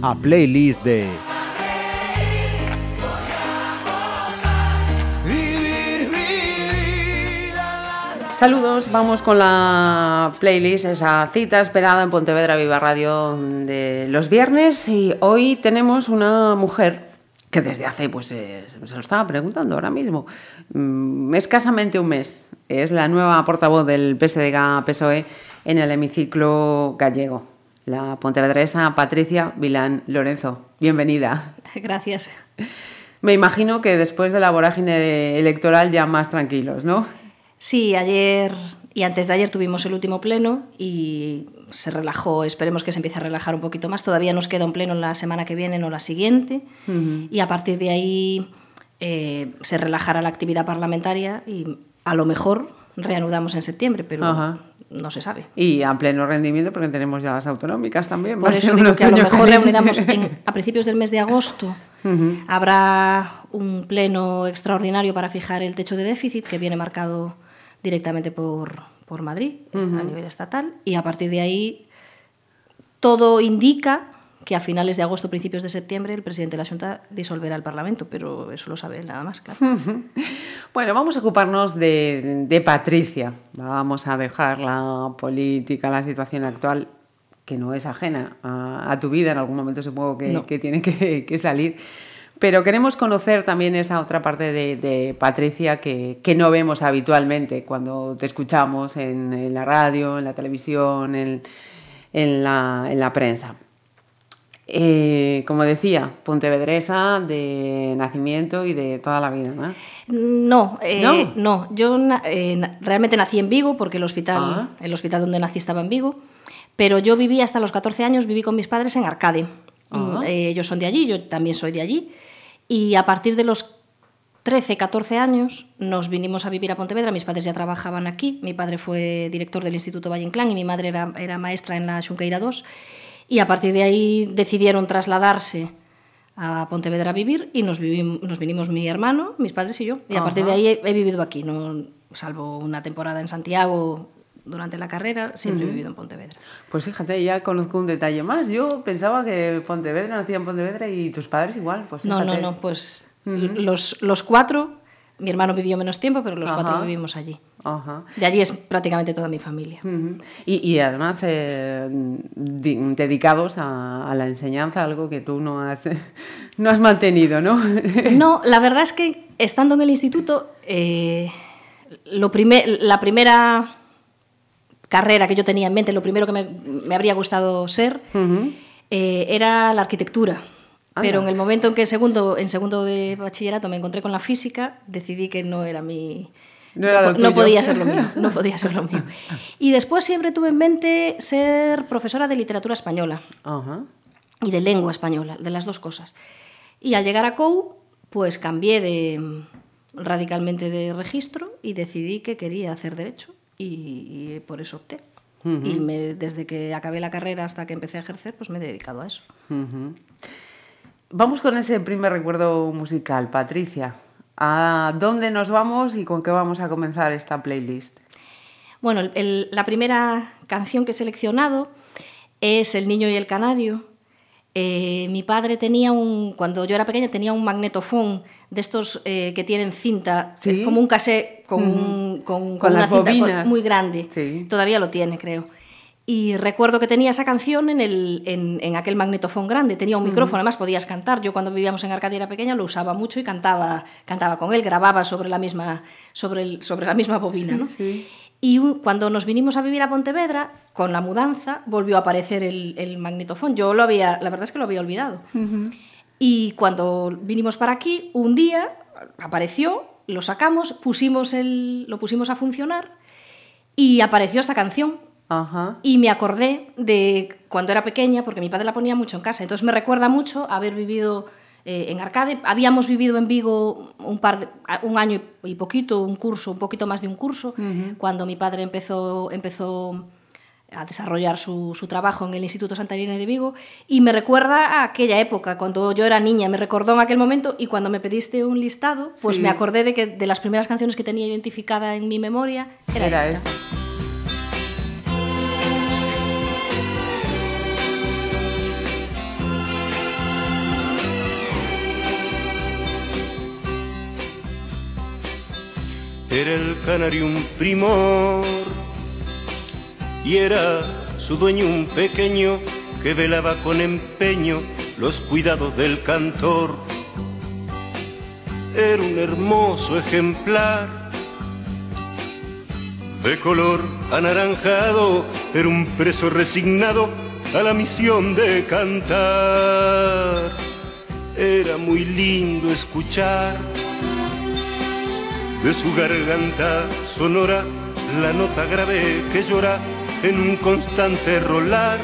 A playlist de. Saludos, vamos con la playlist, esa cita esperada en Pontevedra Viva Radio de los viernes. Y hoy tenemos una mujer que desde hace, pues eh, se lo estaba preguntando ahora mismo, mm, escasamente un mes, es la nueva portavoz del PSDG-PSOE en el hemiciclo gallego, la pontevedresa Patricia Vilán Lorenzo. Bienvenida. Gracias. Me imagino que después de la vorágine electoral ya más tranquilos, ¿no? Sí, ayer y antes de ayer tuvimos el último pleno y se relajó, esperemos que se empiece a relajar un poquito más. Todavía nos queda un pleno la semana que viene, no la siguiente, y a partir de ahí eh, se relajará la actividad parlamentaria y a lo mejor reanudamos en septiembre, pero Ajá. no se sabe. Y a pleno rendimiento porque tenemos ya las autonómicas también. Por eso digo que a lo mejor caliente. reuniremos en- a principios del mes de agosto. Habrá un pleno extraordinario para fijar el techo de déficit que viene marcado directamente por, por Madrid eh, a nivel estatal y a partir de ahí todo indica que a finales de agosto, principios de septiembre, el presidente de la Junta disolverá el Parlamento, pero eso lo sabe él nada más, claro. Bueno, vamos a ocuparnos de, de Patricia. Vamos a dejar la política, la situación actual, que no es ajena a, a tu vida, en algún momento supongo que, No. que tiene que, que salir. Pero queremos conocer también esa otra parte de, de Patricia que, que no vemos habitualmente cuando te escuchamos en, en la radio, en la televisión, en, en la, en la prensa. Eh, como decía, pontevedresa de nacimiento y de toda la vida, ¿no? No, eh, ¿No? no. Yo eh, realmente nací en Vigo porque el hospital, Ah. el hospital donde nací estaba en Vigo, pero yo viví hasta los 14 años, viví con mis padres en Arcade. Ah. Mm, ellos son de allí, yo también soy de allí. Y a partir de los 13, 14 años nos vinimos a vivir a Pontevedra. Mis padres ya trabajaban aquí. Mi padre fue director del Instituto Valle Inclán y mi madre era, era maestra en la Xunqueira 2. Y a partir de ahí decidieron trasladarse a Pontevedra a vivir y nos, vivim- nos vinimos mi hermano, mis padres y yo. Y a partir de Ajá. ahí he, he vivido aquí, no, salvo una temporada en Santiago durante la carrera, siempre he vivido en Pontevedra. Pues fíjate, ya conozco un detalle más. Yo pensaba que Pontevedra nacía en Pontevedra y tus padres igual. Pues No, no, no, pues los, los cuatro, mi hermano vivió menos tiempo, pero los Ajá. cuatro vivimos allí. Ajá. De allí es prácticamente toda mi familia. Y, y además eh, di- dedicados a, a la enseñanza, algo que tú no has, no has mantenido, ¿no? No, la verdad es que estando en el instituto, eh, lo primer- la primera carrera que yo tenía en mente, lo primero que me, me habría gustado ser, Ujú. eh, era la arquitectura. Pero Anda. en el momento en que segundo, en segundo de bachillerato me encontré con la física, decidí que no era mi... No era no tuyo. podía ser lo mío, no podía ser lo mío. Y después siempre tuve en mente ser profesora de literatura española Ajá. y de lengua española, de las dos cosas. Y al llegar a COU, pues cambié de, radicalmente de registro y decidí que quería hacer derecho y, y por eso opté. Y me- desde que acabé la carrera hasta que empecé a ejercer, pues me he dedicado a eso. Vamos con ese primer recuerdo musical, Patricia. ¿A dónde nos vamos y con qué vamos a comenzar esta playlist? Bueno, el- la primera canción que he seleccionado es El niño y el canario. Eh, mi padre tenía un, cuando yo era pequeña, tenía un magnetofón de estos eh, que tienen cinta, Sí. es como un cassette con, un- con, Con una las cinta bobinas. muy grande. Sí. Todavía lo tiene, creo. Y recuerdo que tenía esa canción en, el, en, en aquel magnetofón grande, tenía un micrófono, además podías cantar. Yo cuando vivíamos en Arcadia era pequeña lo usaba mucho y cantaba, cantaba con él, grababa sobre la misma, sobre el- sobre la misma bobina. ¿no? Y cuando nos vinimos a vivir a Pontevedra, con la mudanza, volvió a aparecer el, el magnetofón. Yo lo había, la verdad es que lo había olvidado. Y cuando vinimos para aquí, un día apareció, lo sacamos, pusimos el, lo pusimos a funcionar y apareció esta canción. Ajá. Y me acordé de cuando era pequeña, porque mi padre la ponía mucho en casa. Entonces me recuerda mucho haber vivido eh, en Arcade. Habíamos vivido en Vigo un, par de- un año y poquito, un curso, un poquito más de un curso, cuando mi padre empezó, empezó a desarrollar su, su, trabajo en el Instituto Santa Irene de Vigo y me recuerda a aquella época, cuando yo era niña, me recordó en aquel momento y cuando me pediste un listado, pues sí. me acordé de que de las primeras canciones que tenía identificada en mi memoria era, era esta. esta. Era el canario un primor y era su dueño un pequeño que velaba con empeño los cuidados del cantor. Era un hermoso ejemplar de color anaranjado, era un preso resignado a la misión de cantar. Era muy lindo escuchar de su garganta sonora la nota grave que llora en un constante rolar.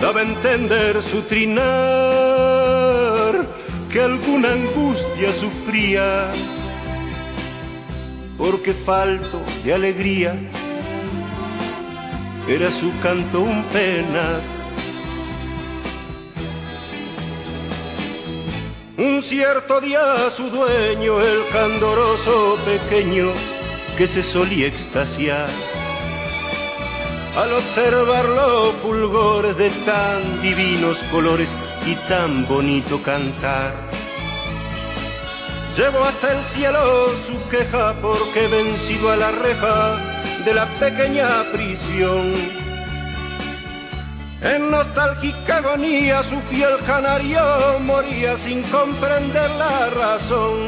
Daba a entender su trinar que alguna angustia sufría, porque falto de alegría era su canto un penar. Un cierto día su dueño, el candoroso pequeño, que se solía extasiar al observar los fulgores de tan divinos colores y tan bonito cantar. Llevó hasta el cielo su queja porque vencido a la reja de la pequeña prisión. En nostálgica agonía su fiel canario moría sin comprender la razón.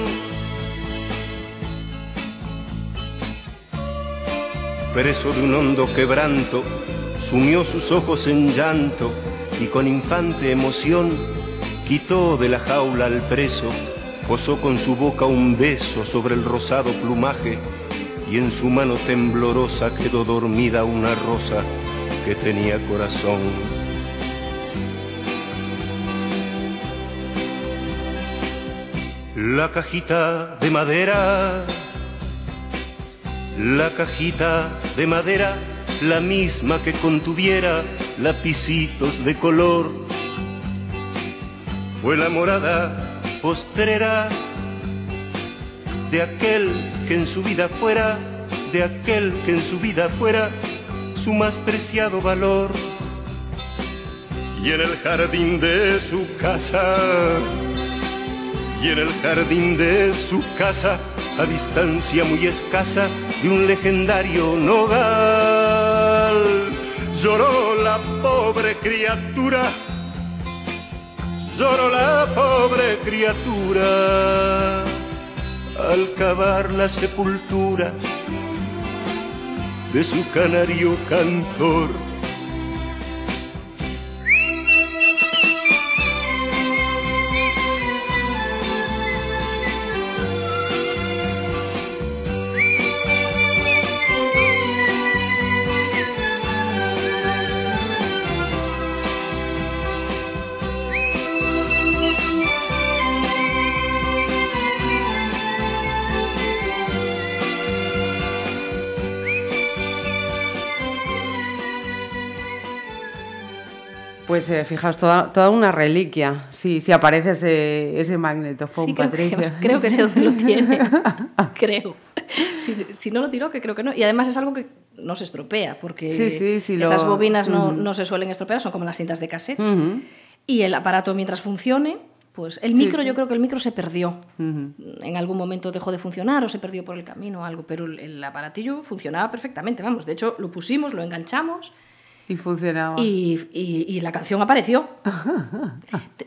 Preso de un hondo quebranto, sumió sus ojos en llanto y con infante emoción quitó de la jaula al preso, posó con su boca un beso sobre el rosado plumaje y en su mano temblorosa quedó dormida una rosa que tenía corazón. La cajita de madera, la cajita de madera, la misma que contuviera lapicitos de color, fue la morada postrera de aquel que en su vida fuera, de aquel que en su vida fuera su más preciado valor. Y en el jardín de su casa, y en el jardín de su casa, a distancia muy escasa de un legendario nogal, lloró la pobre criatura, lloró la pobre criatura al cavar la sepultura de su canario cantor. Pues eh, fijaos, toda, toda una reliquia. Sí, si aparece ese, ese magnetofón, sí, creo Patricia. Que, creo que sé dónde lo tiene. creo. Si, si, no lo tiró, que creo que no. Y además es algo que no se estropea, porque sí, sí, sí, esas lo... bobinas no, uh -huh. no, se suelen estropear, son como las cintas de cassette. Uh -huh. Y el aparato, mientras funcione, pues el micro, yo creo que el micro se perdió. Uh -huh. En algún momento dejó de funcionar o se perdió por el camino o algo, pero el, el aparatillo funcionaba perfectamente. Vamos, de hecho, lo pusimos, lo enganchamos y funcionaba. Y, y, y la canción apareció.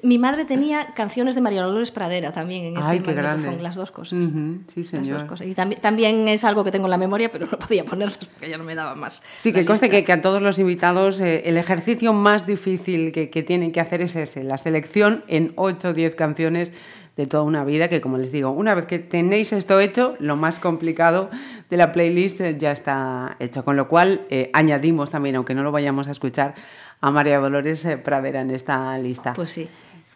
Mi madre tenía canciones de María Dolores Pradera también en ese Ay, qué grande. las dos cosas. Uh -huh. Sí, señor. Las dos cosas. Y también, también es algo que tengo en la memoria, pero no podía ponerlas porque ya no me daba más. Sí, que conste que, que, a todos los invitados eh, el ejercicio más difícil que, que tienen que hacer es ese, la selección en 8 o 10 canciones de toda una vida, que como les digo, una vez que tenéis esto hecho, lo más complicado de la playlist ya está hecho, con lo cual eh, añadimos también, aunque no lo vayamos a escuchar, a María Dolores eh, Pradera en esta lista. Pues sí.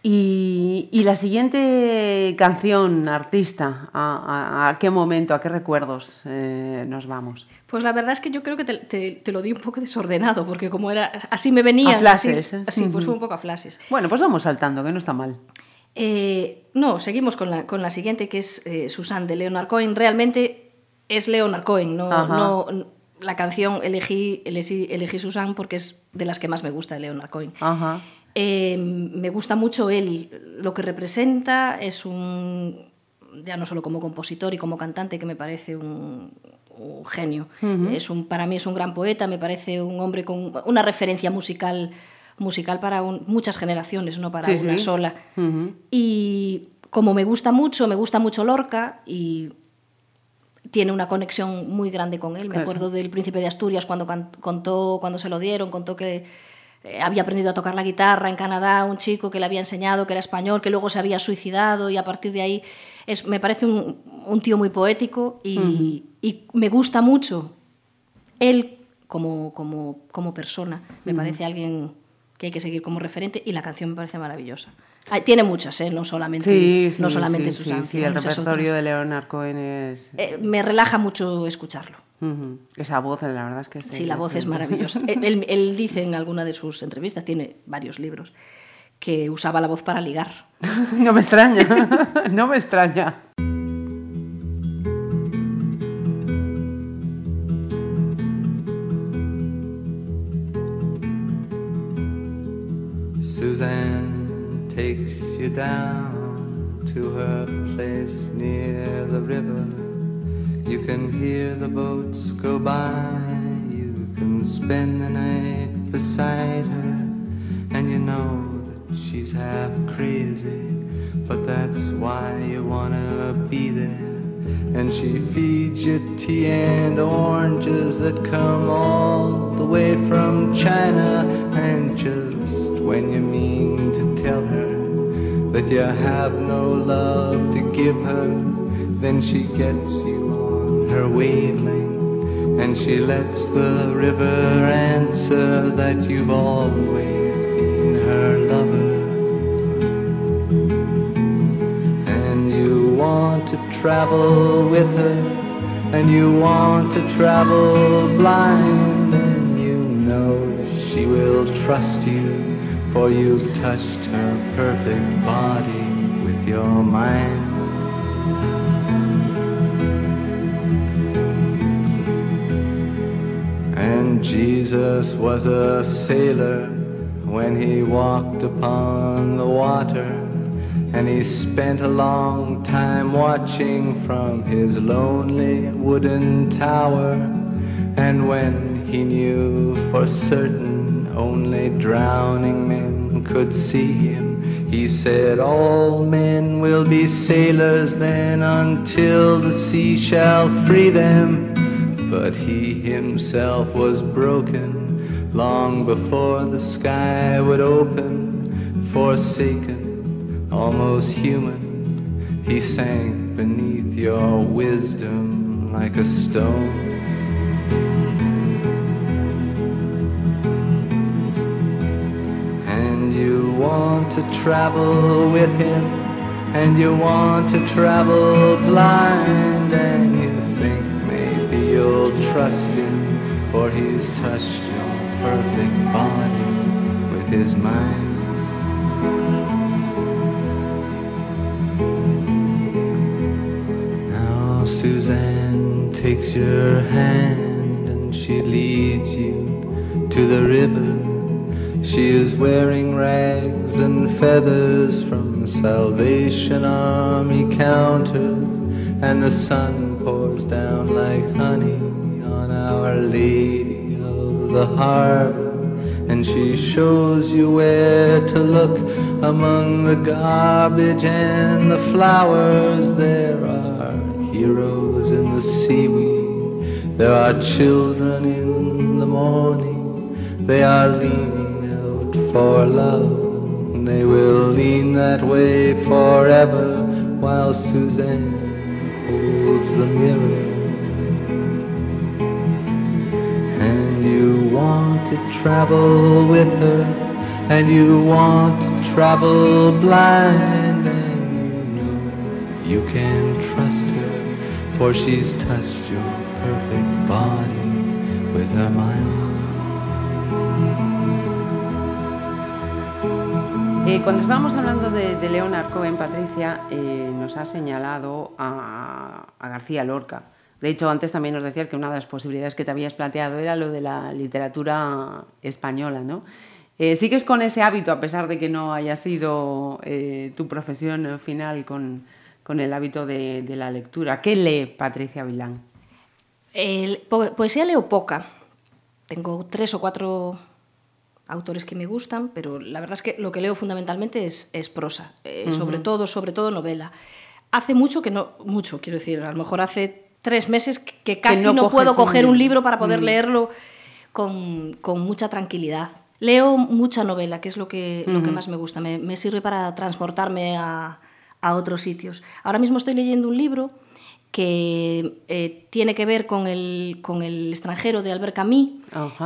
Y, y la siguiente canción, artista, ¿a, a- a qué momento, a qué recuerdos eh, nos vamos? Pues la verdad es que yo creo que te, te- te lo di un poco desordenado, porque como era así me venía. A flashes, Así, ¿eh? así, pues fue un poco a flashes. Bueno, pues vamos saltando, que no está mal. Eh, no, seguimos con la, con la siguiente, que es eh, Susan de Leonard Cohen. Realmente es Leonard Cohen, no, no la canción elegí, elegí, elegí Susan porque es de las que más me gusta de Leonard Cohen. Ajá. Eh, me gusta mucho él, lo que representa es un, ya no solo como compositor y como cantante, que me parece un, un genio. es un, para mí es un gran poeta, me parece un hombre con una referencia musical, musical para un- muchas generaciones, no para Sí, una sí. sola. Ujú. Y como me gusta mucho, me gusta mucho Lorca y tiene una conexión muy grande con él. Me acuerdo del Príncipe de Asturias cuando contó, cuando se lo dieron, contó que eh, había aprendido a tocar la guitarra en Canadá, un chico que le había enseñado que era español, que luego se había suicidado y a partir de ahí es, me parece un, un tío muy poético y, y me gusta mucho él como, como, como persona. Me parece alguien que hay que seguir como referente y la canción me parece maravillosa. Ah, tiene muchas, ¿eh? no solamente, Sí, sí, no solamente sí, Susan. sí, el repertorio otras. de Leonard Cohen es... Eh, me relaja mucho escucharlo. Esa voz, la verdad es que... Sí, la voz es maravillosa. él- él dice en alguna de sus entrevistas, tiene varios libros, que usaba la voz para ligar. no me extraña, no me extraña. You down to her place near the river. You can hear the boats go by. You can spend the night beside her. And you know that she's half crazy. But that's why you wanna be there. And she feeds you tea and oranges that come all the way from China. And just when you mean to tell her that you have no love to give her, then she gets you on her wavelength. And she lets the river answer that you've always been her lover. And you want to travel with her, and you want to travel blind, and you know that she will trust you, for you've touched her perfect body with your mind. And Jesus was a sailor when he walked upon the water. And he spent a long time watching from his lonely wooden tower. And when he knew for certain only drowning men could see him, he said, All men will be sailors then until the sea shall free them. But he himself was broken long before the sky would open, forsaken, almost human. He sank beneath your wisdom like a stone. Want to travel with him, and you want to travel blind, and you think maybe you'll trust him, for he's touched your perfect body with his mind. Now Suzanne takes your hand and she leads you to the river. She is wearing rags and feathers from Salvation Army counters, and the sun pours down like honey on Our Lady of the Harbor. And she shows you where to look among the garbage and the flowers. There are heroes in the seaweed, there are children in the morning. They are leaning for love. They will lean that way forever while Suzanne holds the mirror. And you want to travel with her, and you want to travel blind, and you know you can trust her, for she's touched your perfect body with her mind. Eh, cuando estábamos hablando de, de Leonard Cohen, Patricia eh, nos ha señalado a, a García Lorca. De hecho, antes también nos decías que una de las posibilidades que te habías planteado era lo de la literatura española, ¿no? Eh, ¿Sigues con ese hábito, a pesar de que no haya sido eh, tu profesión final con, con el hábito de, de la lectura? ¿Qué lee Patricia Vilán? Poesía leo poca. Tengo tres o cuatro autores que me gustan, pero la verdad es que lo que leo fundamentalmente es, es prosa, eh, sobre todo, sobre todo novela. Hace mucho que no, mucho quiero decir, a lo mejor hace tres meses que que casi no no, coges puedo coger un libro. para poder Mm. leerlo con, con mucha tranquilidad. Leo mucha novela, que es lo que, lo que más me gusta, me, me sirve para transportarme a, a otros sitios. Ahora mismo estoy leyendo un libro que eh, tiene que ver con el, con el extranjero de Albert Camus.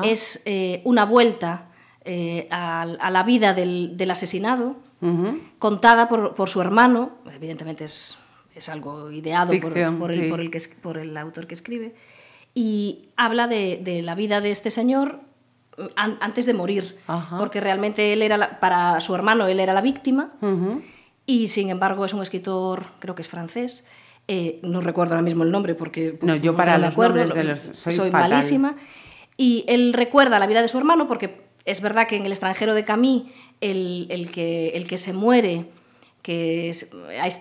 Es eh, una vuelta eh, a, a la vida del, del asesinado, Ujú. contada por, por su hermano, evidentemente es, es algo ideado por, Ficción, por el, sí. por el que por el autor que escribe, y habla de, de la vida de este señor mm, an- antes de morir, Ajá. porque realmente él era, la- para su hermano, él era la víctima, Ujú. y sin embargo es un escritor, creo que es francés, eh, no recuerdo ahora mismo el nombre porque No, yo porque para los acuerdo, nombres de los- soy fatal. malísima. Y él recuerda la vida de su hermano porque es verdad que en el extranjero de Camille el, el que, el que se muere, que es-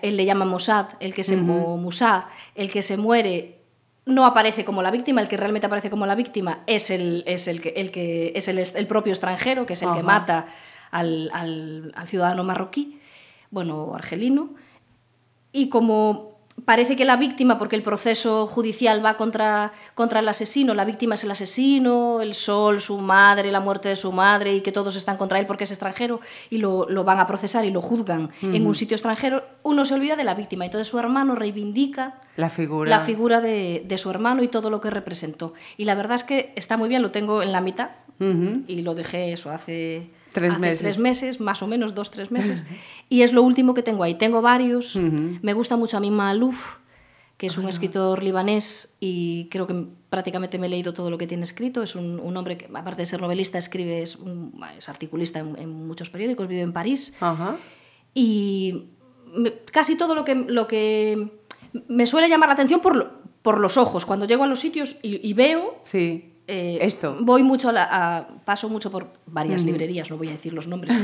él le llama Mossad, el que se Musa, el que se muere no aparece como la víctima, el que realmente aparece como la víctima es el, es el, que, el, que, es el, el propio extranjero, que es el que mata al, al- al ciudadano marroquí, bueno, argelino. Y como parece que la víctima, porque el proceso judicial va contra, contra el asesino, la víctima es el asesino, el sol, su madre, la muerte de su madre, y que todos están contra él porque es extranjero, y lo, lo van a procesar y lo juzgan en un sitio extranjero, uno se olvida de la víctima. Entonces su hermano reivindica La figura. la figura de, de su hermano y todo lo que representó. Y la verdad es que está muy bien, lo tengo en la mitad Ujú. y lo dejé eso hace, Tres hace meses. tres meses, más o menos dos, tres meses. y es lo último que tengo ahí. Tengo varios. Me gusta mucho a mí Malouf, que es un escritor libanés y creo que prácticamente me he leído todo lo que tiene escrito. Es un, un hombre que, aparte de ser novelista, escribe, es, un- es articulista en, en muchos periódicos, vive en París y me- casi todo lo que, lo que me suele llamar la atención por, lo- por los ojos. Cuando llego a los sitios y, y veo, Sí. Eh, Esto. voy mucho a, la- a- paso mucho por varias librerías, no voy a decir los nombres,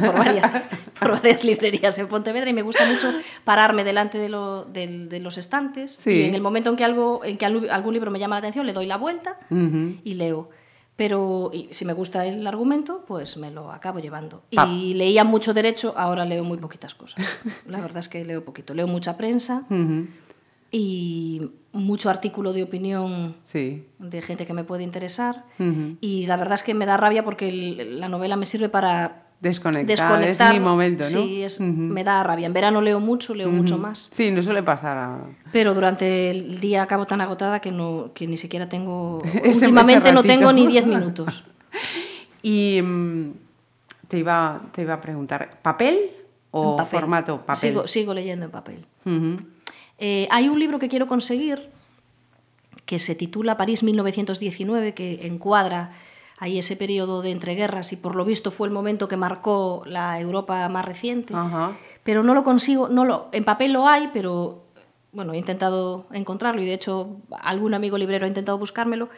por varias, por varias librerías en Pontevedra y me gusta mucho pararme delante de, lo- del- de los estantes Sí. y en el momento en que, algo, en que algún libro me llama la atención le doy la vuelta y leo. Pero y si me gusta el argumento, pues me lo acabo llevando. Y leía mucho derecho, ahora leo muy poquitas cosas. La verdad es que leo poquito. Leo mucha prensa Ujú. Y mucho artículo de opinión Sí. de gente que me puede interesar. Ujú. Y la verdad es que me da rabia porque el- la novela me sirve para Desconectar. desconectar. Es mi momento, ¿no? Sí, es- Ujú. me da rabia. En verano leo mucho, leo mucho más. Sí, no suele pasar a... Pero durante el día acabo tan agotada que, no, que ni siquiera tengo... Ese- últimamente no tengo ni 10 minutos. Y mm, te, iba, te iba a preguntar, ¿papel o papel. formato papel? Sigo, sigo leyendo en papel. Eh, hay un libro que quiero conseguir que se titula París 1919, que encuadra ahí ese periodo de entreguerras y por lo visto fue el momento que marcó la Europa más reciente. Ajá. Pero no lo consigo, no lo, en papel lo hay, pero bueno, he intentado encontrarlo y de hecho algún amigo librero ha intentado buscármelo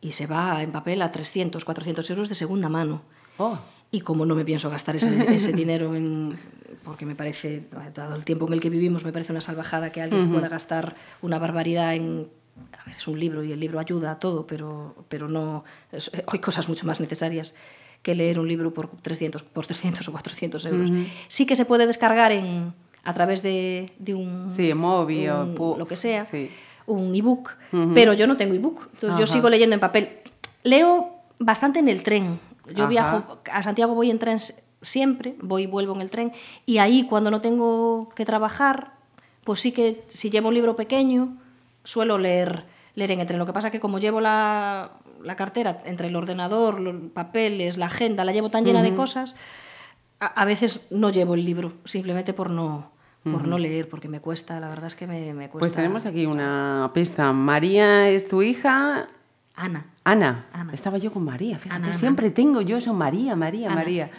y se va en papel a 300, 400 euros de segunda mano. Oh. Y como no me pienso gastar ese, ese dinero en... Porque me parece, dado el tiempo en el que vivimos, me parece una salvajada que alguien se pueda gastar una barbaridad en... A ver, es un libro y el libro ayuda a todo, pero, pero no... es- hay cosas mucho más necesarias que leer un libro por 300, por 300 o 400 euros. Sí que se puede descargar en, a través de, de un... Sí, móvil o un- pu- lo que sea, sí. un ebook, pero yo no tengo ebook, entonces yo sigo leyendo en papel. Leo bastante en el tren. Yo Ajá. viajo a Santiago voy en tren siempre, voy y vuelvo en el tren y ahí cuando no tengo que trabajar, pues sí que si llevo un libro pequeño suelo leer leer en el tren. Lo que pasa que como llevo la, la cartera entre el ordenador, los papeles, la agenda, la llevo tan llena de cosas, a, a veces no llevo el libro, simplemente por no, por no leer, porque me cuesta, la verdad es que me, me cuesta. Pues tenemos aquí una pista. María es tu hija. Ana. Ana. Ana. Estaba yo con María, fíjate. Ana, Ana. Siempre tengo yo eso, María, María. María.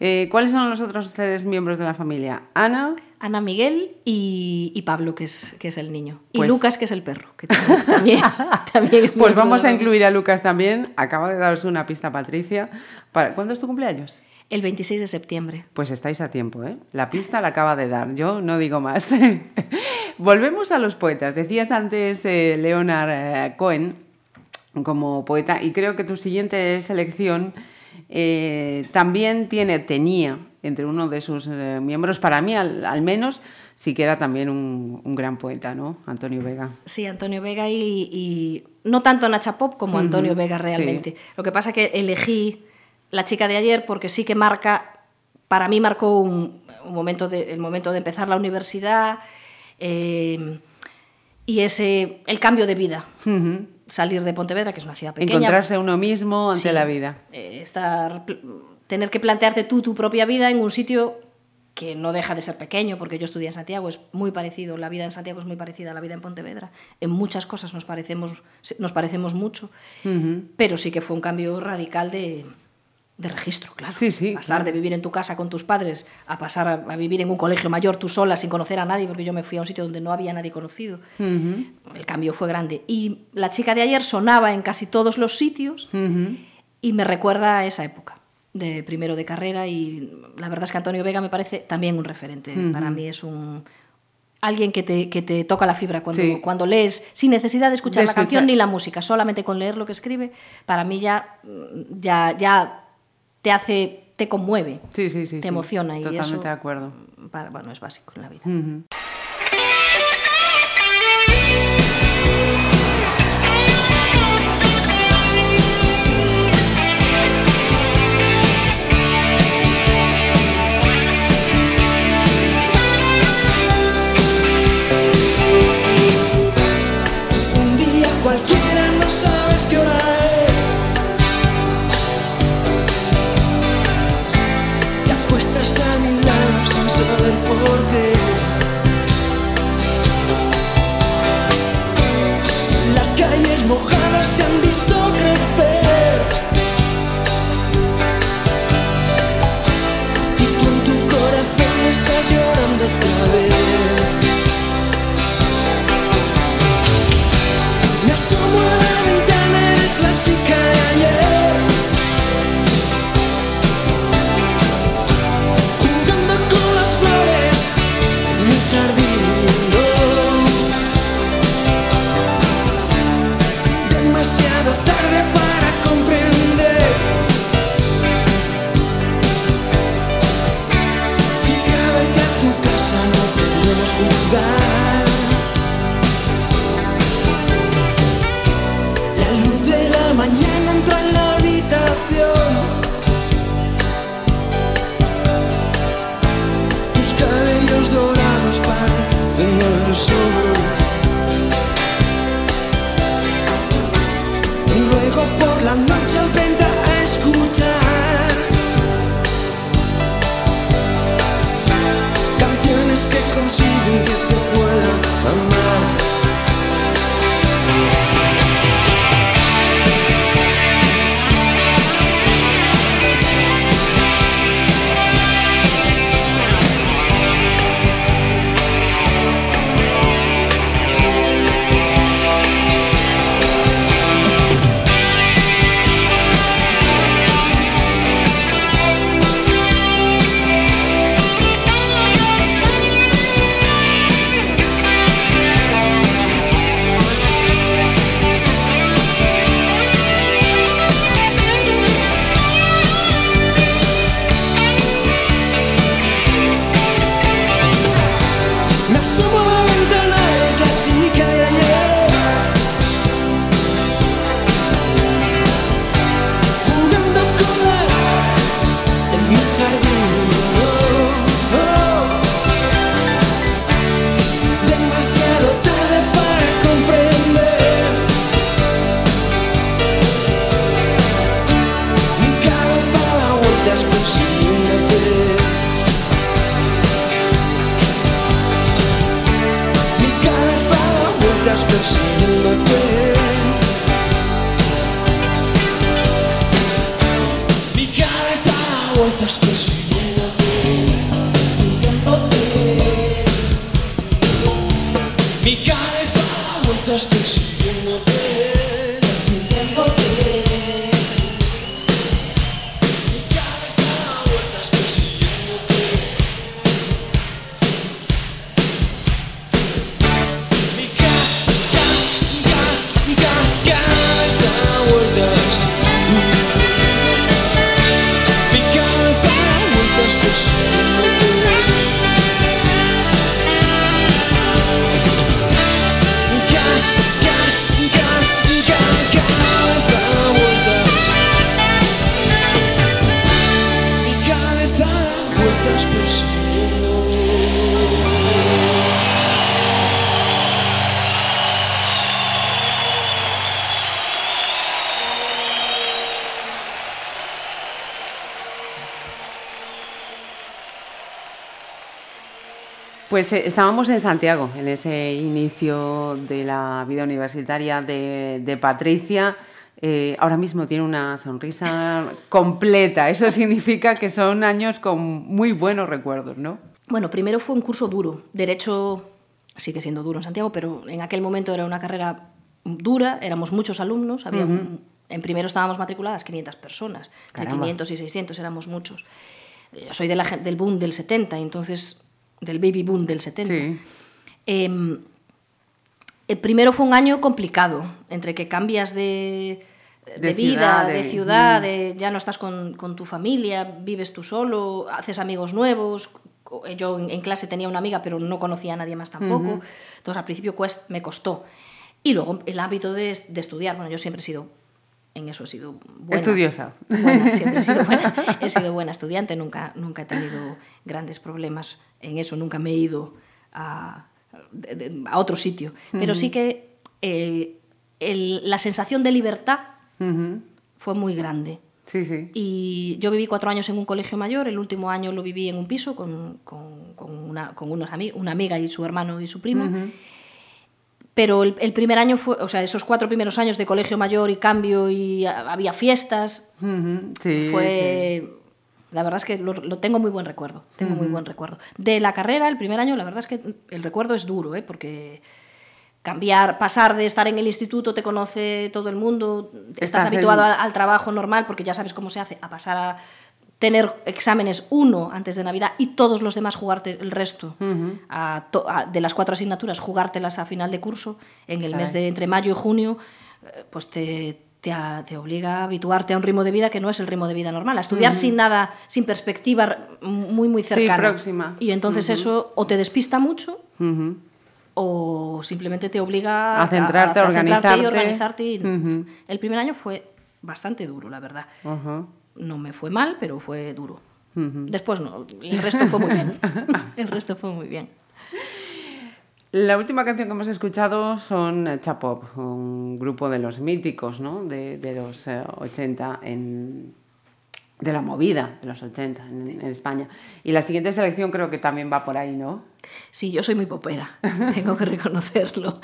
Eh, ¿Cuáles son los otros tres miembros de la familia? Ana. Ana Miguel y, y Pablo, que es, que es el niño. Pues- y Lucas, que es el perro, que también, también es, también es Pues vamos a incluir a Lucas también. Acaba de daros una pista, Patricia. Para... ¿Cuándo es tu cumpleaños? El 26 de septiembre. Pues estáis a tiempo, ¿eh? La pista la acaba de dar, yo no digo más. Volvemos a los poetas. Decías antes eh, Leonard eh, Cohen como poeta y creo que tu siguiente selección eh, también tiene, tenía entre uno de sus eh, miembros, para mí al, al menos, sí que era también un, un gran poeta, ¿no? Antonio Vega. Sí, Antonio Vega y, y no tanto Nacha Pop como Antonio Vega realmente. Lo que pasa que elegí La chica de ayer porque sí que marca, para mí marcó un, un momento de, el momento de empezar la universidad eh, y ese, el cambio de vida. Ujú. Salir de Pontevedra, que es una ciudad pequeña. Encontrarse uno mismo ante Sí, la vida. eh, estar, tener que plantearte tú tu propia vida en un sitio que no deja de ser pequeño, porque yo estudié en Santiago, es muy parecido, la vida en Santiago es muy parecida a la vida en Pontevedra. En muchas cosas nos parecemos, nos parecemos mucho, pero sí que fue un cambio radical de, de registro, claro. Sí, sí, Pasar claro. de vivir en tu casa con tus padres a pasar a, a vivir en un colegio mayor tú sola sin conocer a nadie, porque yo me fui a un sitio donde no había nadie conocido. El cambio fue grande. Y la chica de ayer sonaba en casi todos los sitios y me recuerda a esa época de primero de carrera y la verdad es que Antonio Vega me parece también un referente. Para mí es un alguien que te, que te toca la fibra cuando, Sí. cuando lees sin necesidad de escuchar De la canción escuchar. ni la música, solamente con leer lo que escribe, para mí ya, ya, ya te hace, te conmueve, Sí, sí, sí. te emociona y Totalmente eso de acuerdo. para- bueno, es básico en la vida. La luz de la mañana entra en la habitación. Tus cabellos dorados parecen el sol. Pues eh, estábamos en Santiago, en ese inicio de la vida universitaria de, de Patricia. Eh, ahora mismo tiene una sonrisa completa. Eso significa que son años con muy buenos recuerdos, ¿no? Bueno, primero fue un curso duro. Derecho sigue siendo duro en Santiago, pero en aquel momento era una carrera dura, éramos muchos alumnos, había un- en primero estábamos matriculadas 500 personas, entre Caramba. 500 y 600 éramos muchos. Yo soy de la del boom del 70, entonces, del baby boom del 70. Sí. Em, el primero fue un año complicado, entre que cambias de, de De vida, ciudad, de de- ciudad, mm. de- ya no estás con, con tu familia, vives tú solo, haces amigos nuevos. Co- Yo en, en clase tenía una amiga, pero no conocía a nadie más tampoco. Entonces al principio cuest- me costó. Y luego el hábito de, de estudiar. Bueno, yo siempre he sido, en eso he sido buena. Estudiosa. Buena, siempre he sido buena. He sido buena estudiante, nunca, nunca he tenido grandes problemas en eso, nunca me he ido a, a otro sitio. Pero sí que eh, el- la sensación de libertad Ujú. fue muy grande. Sí, sí. Y yo viví cuatro años en un colegio mayor, el último año lo viví en un piso con, con- con una, con unos ami- una amiga y su hermano y su primo. Pero el, el primer año fue, o sea, esos cuatro primeros años de colegio mayor y cambio y a- había fiestas, Ujú. Sí, fue... La verdad es que lo, lo tengo muy buen recuerdo, tengo muy buen recuerdo. De la carrera, el primer año, la verdad es que el recuerdo es duro, ¿eh? porque cambiar, pasar de estar en el instituto, te conoce todo el mundo, estás, Estás habituado a- al trabajo normal porque ya sabes cómo se hace, a pasar a tener exámenes uno antes de Navidad y todos los demás jugarte el resto a to- a- de las cuatro asignaturas, jugártelas a final de curso en el mes Caray. de entre mayo y junio, eh, pues te, te, a- te obliga a habituarte a un ritmo de vida que no es el ritmo de vida normal, a estudiar sin nada, sin perspectiva muy, muy Sí, cercana. próxima. Y entonces eso o te despista mucho o simplemente te obliga A centrarte, a centrarte y organizarte. organizarte. y- Ujú. El primer año fue bastante duro, la verdad. No me fue mal, pero fue duro. Después no, el resto fue muy bien. el resto fue muy bien. La última canción que hemos escuchado son eh, Chapop, un grupo de los míticos, ¿no? De, de los eh, 80 en de la movida de los 80 en, en España. Y la siguiente selección creo que también va por ahí, ¿no? Sí, yo soy muy popera, tengo que reconocerlo.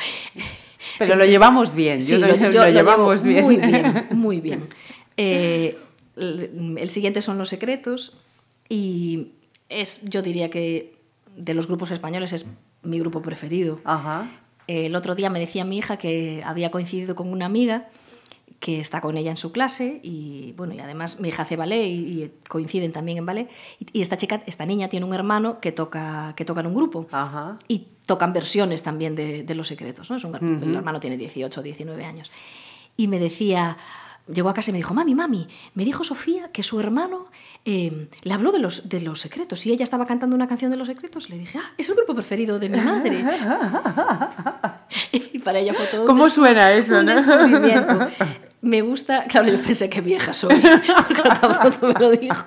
Pero Sí. lo llevamos bien, Sí, yo lo, lo, yo lo lo llevamos bien. Muy bien, muy bien. Eh, el, siguiente son Los Secretos y es, yo diría que de los grupos españoles es mi grupo preferido. Ajá. El otro día me decía mi hija que había coincidido con una amiga que está con ella en su clase y bueno y además mi hija hace ballet y, y coinciden también en ballet y, y esta chica esta niña tiene un hermano que toca que toca en un grupo Ajá. y tocan versiones también de, de Los Secretos. ¿no? Es un, El hermano tiene 18 o 19 años. Y me decía, llegó a casa y me dijo, mami, mami, me dijo Sofía que su hermano eh, le habló de los, de los Secretos y ella estaba cantando una canción de Los Secretos. Le dije, ah, es el grupo preferido de mi madre. y para ella fue todo ¿Cómo suena eso, un no? Me gusta, claro, yo pensé que vieja soy, porque me lo dijo.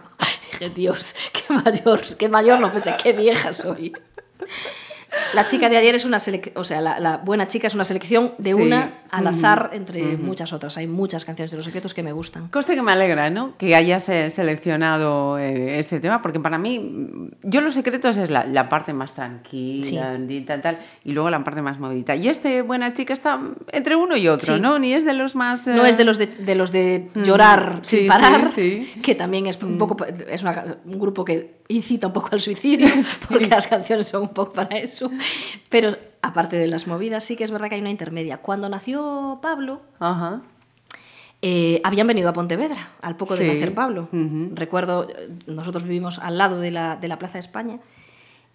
Dije, Dios, qué mayor, qué mayor, no pensé, qué vieja soy. La chica de ayer es una selección, o sea, la, la buena chica es una selección de Sí. una al azar entre muchas otras. Hay muchas canciones de Los Secretos que me gustan. Conste que me alegra, ¿no? Que hayas eh, seleccionado eh, ese tema, porque para mí, mm, yo los secretos es la, la parte más tranquila, y tal, tal, y luego la parte más movidita. Y este Buena Chica está entre uno y otro, Sí. ¿no? Ni es de los más... No eh, es de los de, de los de Mm, llorar sí, sin parar, que también es un poco es una- un grupo que incita un poco al suicidio, porque las canciones son un poco para eso. Pero aparte de las movidas, sí que es verdad que hay una intermedia. Cuando nació Pablo, Ajá. eh, habían venido a Pontevedra al poco de Sí. nacer Pablo. Ujú. Recuerdo, eh, nosotros vivimos al lado de la, de la Plaza de España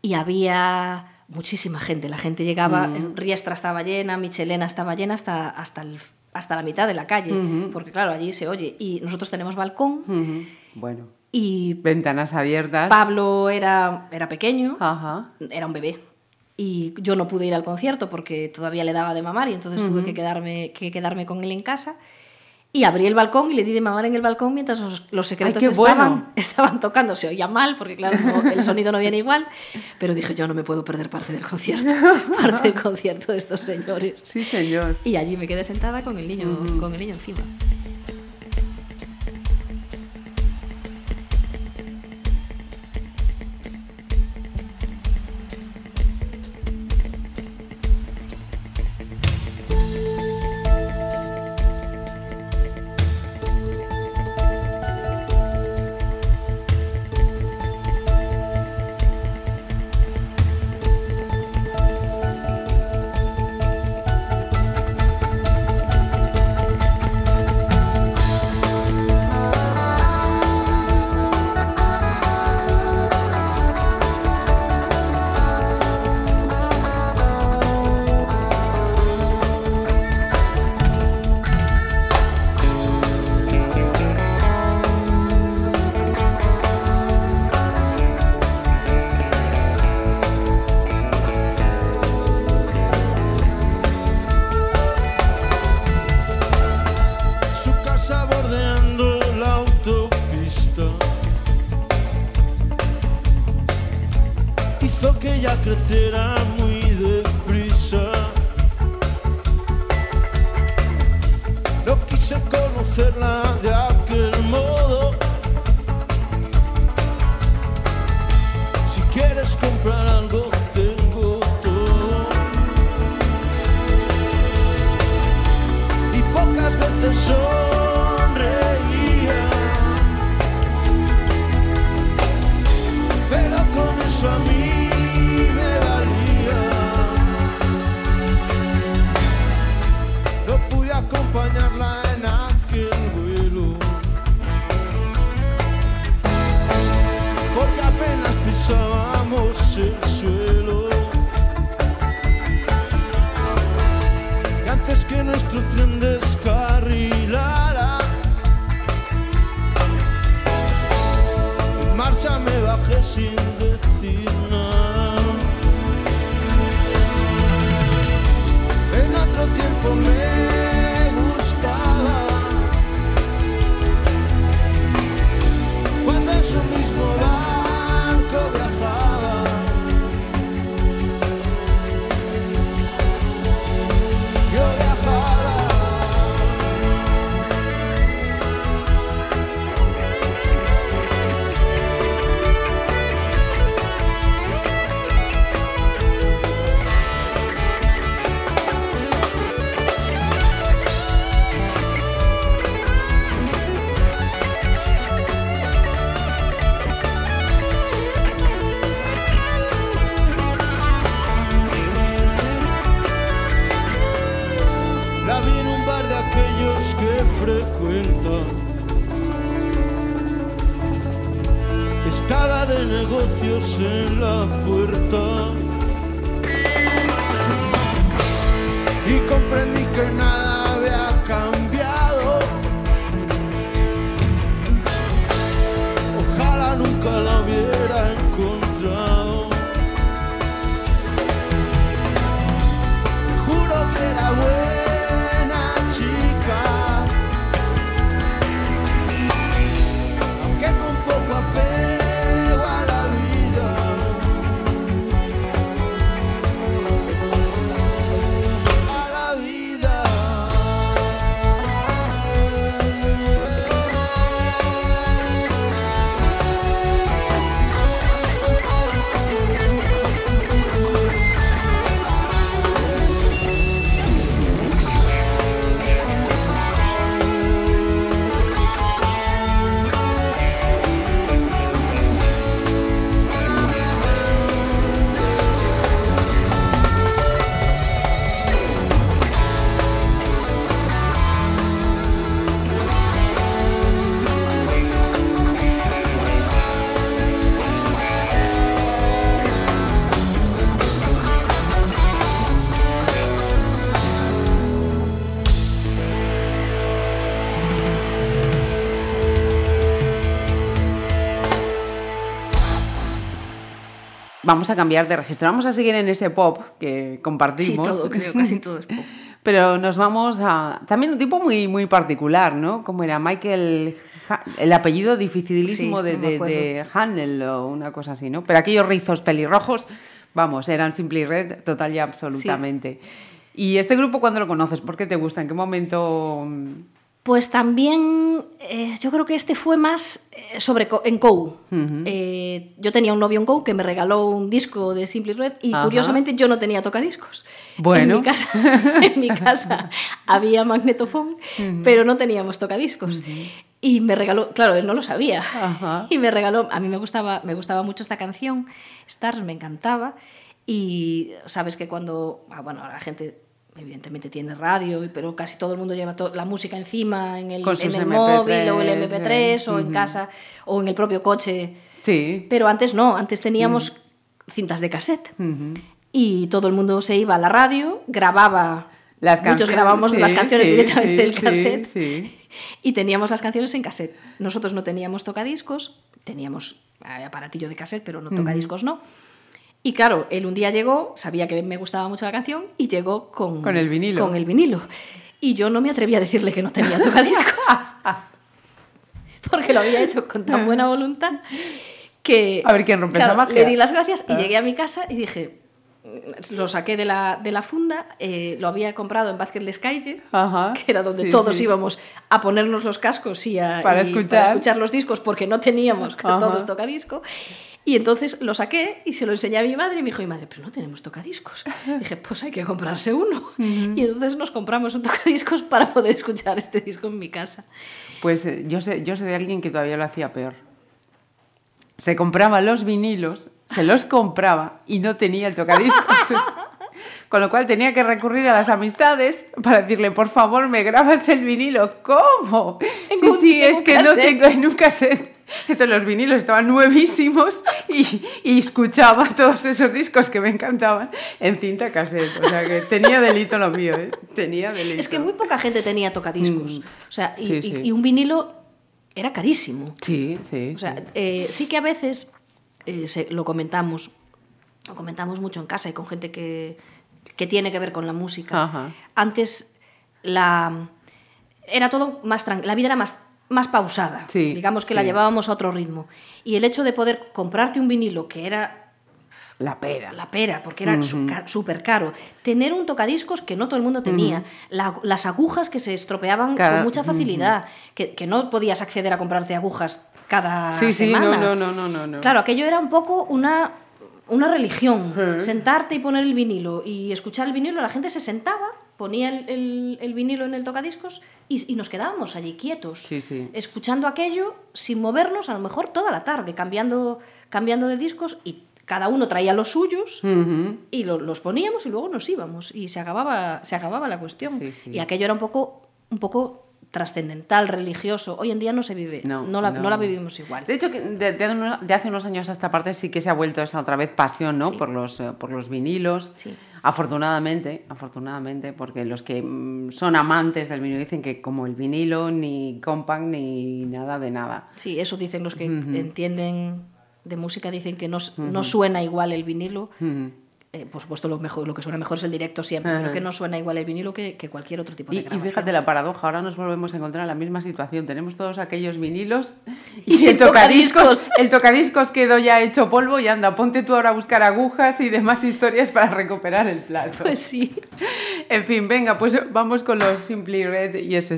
y había muchísima gente. La gente llegaba, en Riestra estaba llena, Michelena estaba llena hasta, hasta, el- hasta la mitad de la calle, Ujú. porque claro, allí se oye. Y nosotros tenemos balcón. Bueno, y ventanas abiertas. Pablo era, era pequeño, Ajá. era un bebé. Y yo no pude ir al concierto porque todavía le daba de mamar y entonces tuve que quedarme, que quedarme con él en casa. Y abrí el balcón y le di de mamar en el balcón mientras los, los secretos estaban, bueno. estaban tocando. Se oía mal porque, claro, no- el sonido no viene igual. Pero dije, yo no me puedo perder parte del concierto, parte del concierto de estos señores. Sí, señor. Y allí me quedé sentada con el niño, con el niño encima. Que ella creciera muy deprisa. No quise conocerla de vamos a cambiar de registro. Vamos a seguir en ese pop que Sí, compartimos. todo, creo, casi todo es pop. Pero nos vamos a. También un tipo muy, muy particular, ¿no? Como era Michael. Ha- el apellido dificilísimo Sí, de, de, de Hanel o una cosa así, ¿no? Pero aquellos rizos pelirrojos, vamos, eran simple y red, total y absolutamente. ¿Y este grupo cuándo lo conoces? ¿Por qué te gusta? ¿En qué momento? Pues también eh, yo creo que este fue más eh, sobre en COU. Eh, yo tenía un novio en COU que me regaló un disco de Simply Red y Ajá. curiosamente yo no tenía tocadiscos. Bueno. En mi casa, en mi casa había magnetofón, pero no teníamos tocadiscos. Y me regaló, claro, él no lo sabía. Ajá. Y me regaló, a mí me gustaba, me gustaba mucho esta canción, Stars, me encantaba. Y sabes que cuando, ah, bueno, la gente evidentemente tiene radio, pero casi todo el mundo lleva la música encima en el, en el MP3, móvil o el MP3 o en ujú. casa o en el propio coche. Sí. Pero antes no, antes teníamos cintas de cassette. Ujú. Y todo el mundo se iba a la radio, grababa. Las muchos grabamos sí, las canciones sí, directamente sí, del cassette. Y teníamos las canciones en cassette. Nosotros no teníamos tocadiscos, teníamos eh, aparatillo de cassette, pero no tocadiscos no. Y claro, él un día llegó, sabía que me gustaba mucho la canción y llegó con, Con el vinilo. Con el vinilo. Y yo no me atreví a decirle que no tenía tocadiscos. porque lo había hecho con tan buena voluntad que... A ver quién rompe esa magia. Le di las gracias y Ah. llegué a mi casa y dije... Lo saqué de la, de la funda, eh, lo había comprado en Vázquez Ajá. que era donde Sí, todos sí. íbamos a ponernos los cascos y a Para y escuchar. escuchar los discos porque no teníamos Ajá. todos tocadisco. Y entonces lo saqué y se lo enseñé a mi madre y me dijo, mi madre, pero no tenemos tocadiscos. dije, pues hay que comprarse uno. Y entonces nos compramos un tocadiscos para poder escuchar este disco en mi casa. Pues eh, yo sé, yo sé de alguien que todavía lo hacía peor. Se compraba los vinilos, se los compraba y no tenía el tocadiscos. Con lo cual tenía que recurrir a las amistades para decirle, por favor, me grabas el vinilo. ¿Cómo? En sí, un- sí, es que no tengo en un cassette. Entonces los vinilos estaban nuevísimos y, y escuchaba todos esos discos que me encantaban en cinta cassette. O sea que tenía delito lo mío, ¿eh? Tenía delito. Es que muy poca gente tenía tocadiscos. O sea, y, Sí, y- sí. y un vinilo era carísimo. Sí, sí. O sea, sí. eh, sí que a veces eh, se- lo comentamos, lo comentamos mucho en casa y con gente que, que tiene que ver con la música. Ajá. Antes la era todo más la vida era más más pausada. Sí, Digamos que la sí. llevábamos a otro ritmo. Y el hecho de poder comprarte un vinilo que era La pera. la pera, porque era ca- súper caro. Tener un tocadiscos que no todo el mundo tenía. La- las agujas que se estropeaban Cada- con mucha facilidad. que, que no podías acceder a comprarte agujas cada Sí, sí, semana. no, no, no, no, no, no. Claro, aquello era un poco una, una religión. Sentarte y poner el vinilo y escuchar el vinilo. La gente se sentaba, ponía el, el- el vinilo en el tocadiscos y, y nos quedábamos allí quietos. Sí, sí. Escuchando aquello sin movernos, a lo mejor toda la tarde, cambiando, cambiando de discos y cada uno traía los suyos y lo- los poníamos y luego nos íbamos y se acababa, se acababa la cuestión. Sí. Y aquello era un poco, un poco trascendental, religioso. Hoy en día no se vive, No, no, la, no. no la vivimos igual. De hecho, de, de hace unos años a esta parte sí que se ha vuelto esa otra vez pasión, ¿no? Sí. Por, los, eh, por los vinilos. Sí. Afortunadamente, afortunadamente, porque los que mm, son amantes del vinilo dicen que como el vinilo, ni compact, ni nada de nada. Sí, eso dicen los que entienden de música, dicen que no, no suena igual el vinilo. Eh, por supuesto, lo, mejor, lo que suena mejor es el directo siempre, Ajá. pero que no suena igual el vinilo que, que cualquier otro tipo de Y, y fíjate la paradoja, ahora nos volvemos a encontrar en la misma situación. Tenemos todos aquellos vinilos Y el tocadiscos, tocadiscos. el tocadiscos quedó ya hecho polvo y anda, ponte tú ahora a buscar agujas y demás historias para recuperar el plato. Pues sí. En fin, venga, pues vamos con los Simply Red y S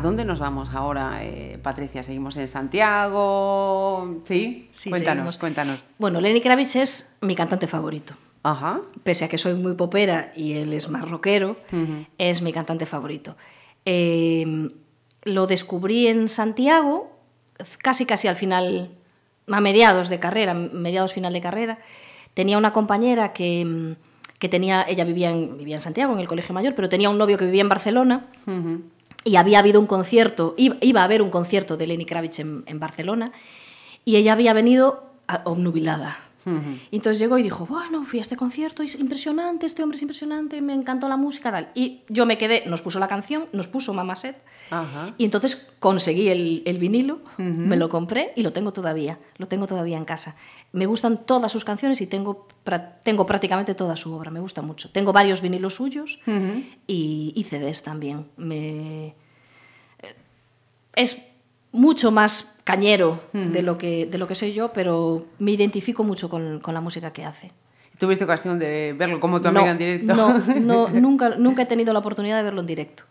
¿A dónde nos vamos ahora, eh, Patricia? ¿Seguimos en Santiago? ¿Sí? Sí, cuéntanos, seguimos. cuéntanos. Bueno, Lenny Kravitz es mi cantante favorito. Ajá. Pese a que soy muy popera y él es más rockero, Ujú. es mi cantante favorito. Eh, lo descubrí en Santiago, casi casi al final, a mediados de carrera, mediados final de carrera. Tenía una compañera que, que tenía, ella vivía en, vivía en Santiago, en el Colegio Mayor, pero tenía un novio que vivía en Barcelona Ujú. Y había habido un concierto, iba, a haber un concierto de Lenny Kravitz en, en Barcelona y ella había venido obnubilada. Y entonces llegó y dijo, bueno, fui a este concierto, es impresionante, este hombre es impresionante, me encantó la música, tal. Y yo me quedé, nos puso la canción, nos puso Mama Set, y entonces conseguí el, el vinilo, me lo compré y lo tengo todavía, lo tengo todavía en casa. Me gustan todas sus canciones y tengo, tengo prácticamente toda su obra, me gusta mucho. Tengo varios vinilos suyos Ujú. y, y CDs también. Me... eh, Es mucho más cañero de, lo que, de lo que soy yo, pero me identifico mucho con, con la música que hace. ¿Tuviste ocasión de verlo como tu amiga no, en directo? No, no, nunca, nunca he tenido la oportunidad de verlo en directo.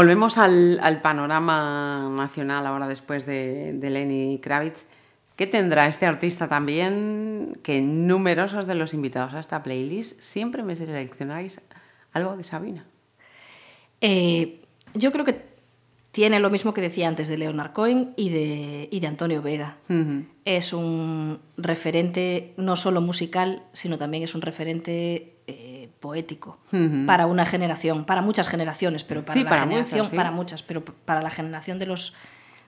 Volvemos al, al panorama nacional ahora después de, de Lenny Kravitz. ¿Qué tendrá este artista también que numerosos de los invitados a esta playlist siempre me seleccionáis algo de Sabina? Eh, yo creo que tiene lo mismo que decía antes de Leonard Cohen y de, y de Antonio Vega. Es un referente no solo musical, sino también es un referente eh, poético para una generación, para muchas generaciones, pero para Sí, la para generación, muchas, sí. para muchas, pero para la generación de los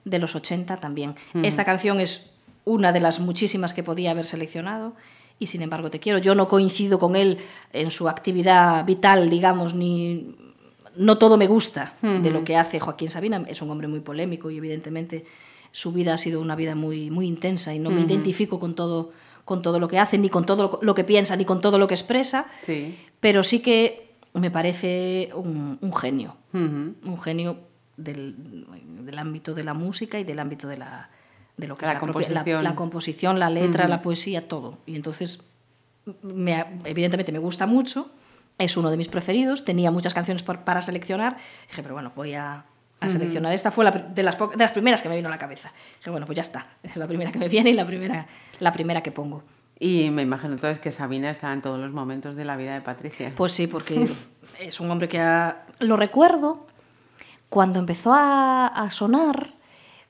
de los 80 también. Esta canción es una de las muchísimas que podía haber seleccionado y sin embargo te quiero. Yo no coincido con él en su actividad vital, digamos, ni no todo me gusta de lo que hace Joaquín Sabina. Es un hombre muy polémico y evidentemente su vida ha sido una vida muy, muy intensa y no me identifico con todo, con todo lo que hace, ni con todo lo que piensa, ni con todo lo que expresa, Sí. pero sí que me parece un, un genio, un genio del, del ámbito de la música y del ámbito de la de lo que La es la, propia- la- composición. la composición, la letra, la poesía, todo. Y entonces, me evidentemente me gusta mucho, es uno de mis preferidos, tenía muchas canciones por- para seleccionar, dije, pero bueno, voy a, a seleccionar. Esta fue la de, las de las primeras que me vino a la cabeza. Dije, bueno, pues ya está, es la primera que me viene y la primera, la primera que pongo. Y me imagino entonces que Sabina está en todos los momentos de la vida de Patricia. Pues sí, porque es un hombre que ha... Lo recuerdo cuando empezó a, a sonar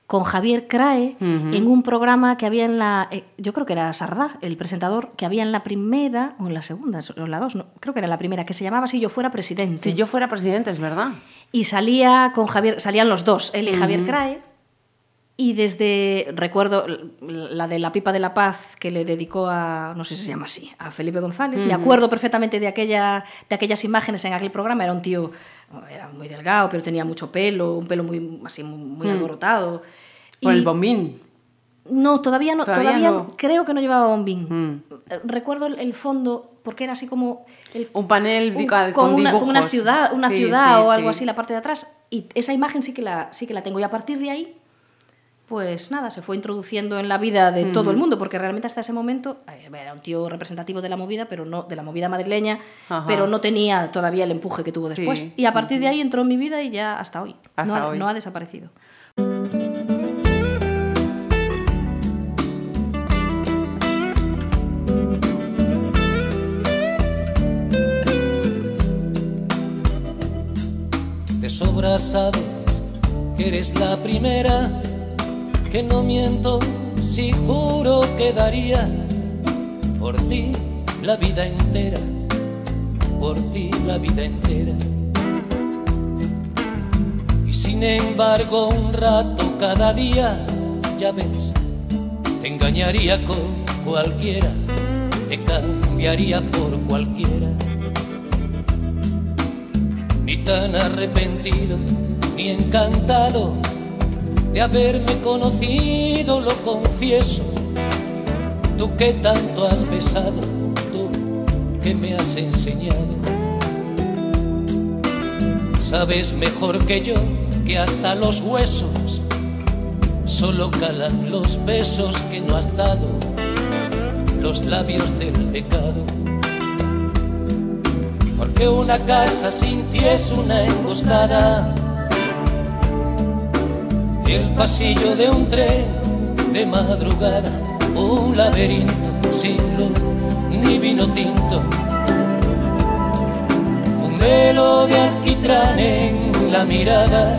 con Javier Crae en un programa que había en la... eh, yo creo que era Sardá, el presentador, que había en la primera o en la segunda, o en la dos, no, creo que era la primera, que se llamaba Si yo fuera presidente. si yo fuera presidente, es verdad. Y salía con Javier, salían los dos, él y Javier Crae. Y desde, recuerdo la de la pipa de la paz que le dedicó a, no sé si se llama así, a Felipe González. Me acuerdo perfectamente de, aquella, de aquellas imágenes en aquel programa. Era un tío, era muy delgado, pero tenía mucho pelo, un pelo muy, así, muy, muy alborotado. Por Y- el bombín. no, todavía no, Todavía todavía, no. creo que no llevaba bombín. Mm. Recuerdo el, fondo porque era así como el, Un panel un- con, una, con una ciudad, una Sí, ciudad sí, o algo sí. así la parte de atrás y esa imagen sí que la sí que la tengo y a partir de ahí pues nada, se fue introduciendo en la vida de todo el mundo, porque realmente hasta ese momento eh, era un tío representativo de la movida, pero no de la movida madrileña, Ajá. pero no tenía todavía el empuje que tuvo Sí. después. Y a partir de ahí entró en mi vida y ya hasta hoy. Hasta no, ha, hoy. no ha desaparecido. De sobra sabes que eres la primera, que no miento si juro que daría por ti la vida entera, por ti la vida entera. Y sin embargo un rato cada día, ya ves, te engañaría con cualquiera, te cambiaría por cualquiera ni tan arrepentido, ni encantado de haberme conocido, lo confieso. Tú que tanto has besado, tú que me has enseñado. Sabes mejor que yo que hasta los huesos solo calan los besos que no has dado, los labios del pecado. Porque una casa sin ti es una emboscada. El pasillo de un tren de madrugada, un laberinto sin luz ni vino tinto. Un velo de alquitrán en la mirada.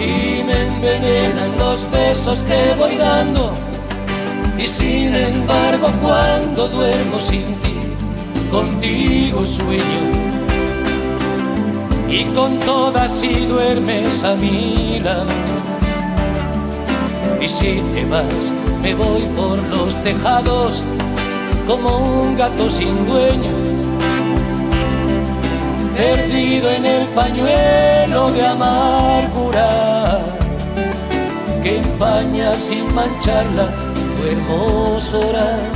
Y me envenenan los besos que voy dando. Y sin embargo, cuando duermo sin ti, contigo sueño y con todas si duermes a mi lado Y si te vas, me voy por los tejados como un gato sin dueño, perdido en el pañuelo de amargura que empaña sin mancharla tu hermosura.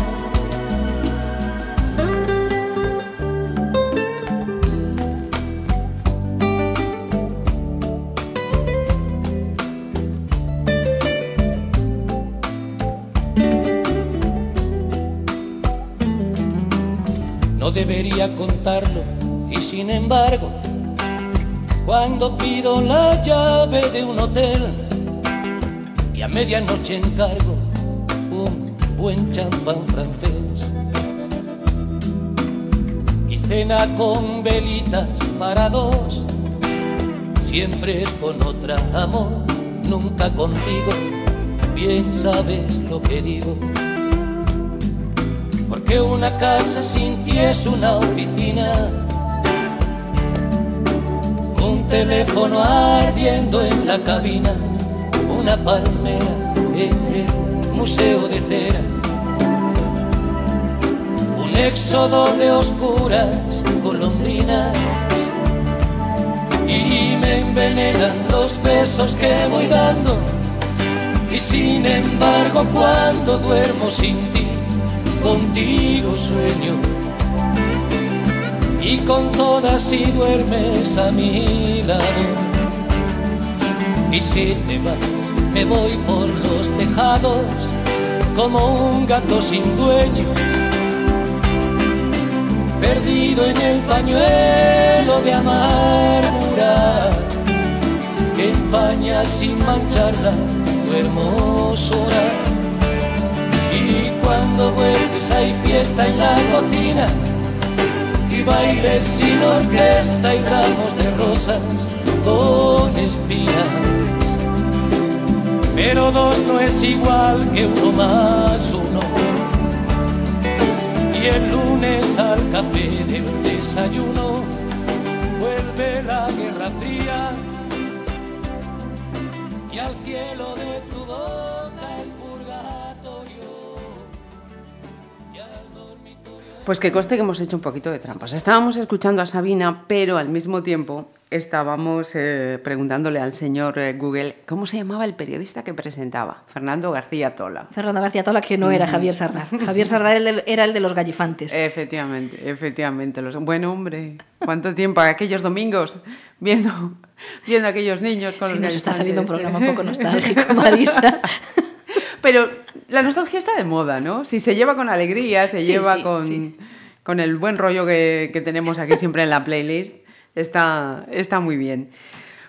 Y sin embargo, cuando pido la llave de un hotel y a medianoche encargo un buen champán francés y cena con velitas para dos, siempre es con otra amor, nunca contigo, bien sabes lo que digo. Porque una casa sin ti es una oficina. Un teléfono ardiendo en la cabina. Una palmera en el museo de cera. Un éxodo de oscuras golondrinas. Y me envenenan los besos que voy dando. Y sin embargo cuando duermo sin contigo sueño. Y con todas si duermes a mi lado. Y si te vas, me voy por los tejados como un gato sin dueño, perdido en el pañuelo de amargura que empaña sin mancharla tu hermosura vuelves hay fiesta en la cocina y bailes sin orquesta y ramos de rosas con espinas. Pero dos no es igual que uno más uno. Y el lunes al café del desayuno vuelve la guerra fría y al cielo de Pues que conste que hemos hecho un poquito de trampas. Estábamos escuchando a Sabina, pero al mismo tiempo estábamos eh, preguntándole al señor eh, Google cómo se llamaba el periodista que presentaba, Fernando García Tola. Fernando García Tola, que no era Javier Sardá. Javier Sardá era el de- los gallifantes. Efectivamente, efectivamente. Los... Buen hombre, cuánto tiempo, aquellos domingos, viendo, viendo a aquellos niños con Sí, los nos está saliendo un programa un poco nostálgico, Marisa. Pero la nostalgia está de moda, ¿no? Si se lleva con alegría, se Sí, lleva sí, con, sí. con el buen rollo que, que tenemos aquí siempre en la playlist, está, está muy bien.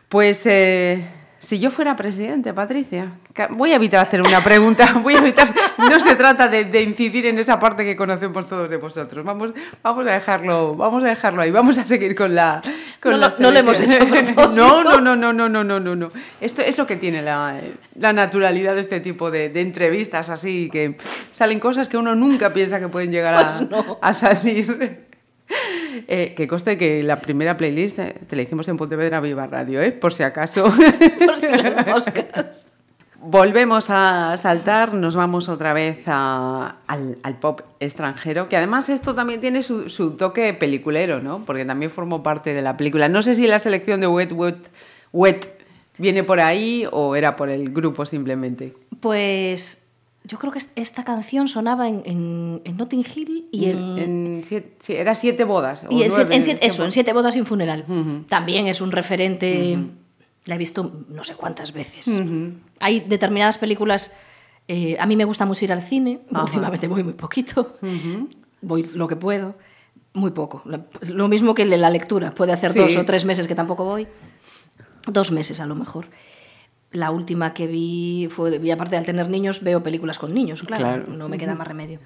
Pues eh, si yo fuera presidente, Patricia, voy a evitar hacer una pregunta, voy a evitar, no se trata de, de incidir en esa parte que conocemos todos de vosotros. Vamos, vamos a dejarlo, vamos a dejarlo ahí, vamos a seguir con la. Con No la no lo hemos hecho. No, no, no, no, no, no, no, no, no. Esto es lo que tiene la, la naturalidad de este tipo de, de entrevistas así, que salen cosas que uno nunca piensa que pueden llegar a, Pues no. a salir. Eh, que conste que la primera playlist eh, te la hicimos en Pontevedra Viva Radio, ¿eh? por si acaso. Por si las. Volvemos a saltar, nos vamos otra vez a- al, al pop extranjero, que además esto también tiene su, su toque peliculero, ¿no? Porque también formó parte de la película. No sé si la selección de Wet Wet Wet viene por ahí o era por el grupo simplemente. Pues yo creo que est- esta canción sonaba en, en- en Notting Hill y en... En siete- sí, era siete bodas. y en, nueve, siete- eso, en Siete bodas y un funeral. También es un referente... La he visto no sé cuántas veces. Hay determinadas películas... eh, a mí me gusta mucho ir al cine. Últimamente voy muy poquito. Voy lo que puedo. Muy poco. Pues, Lo mismo que la lectura. Puede hacer Sí. dos o tres meses que tampoco voy. Dos meses a lo mejor. La última que vi fue, y aparte al tener niños, veo películas con niños, claro, Claro. no me queda más remedio.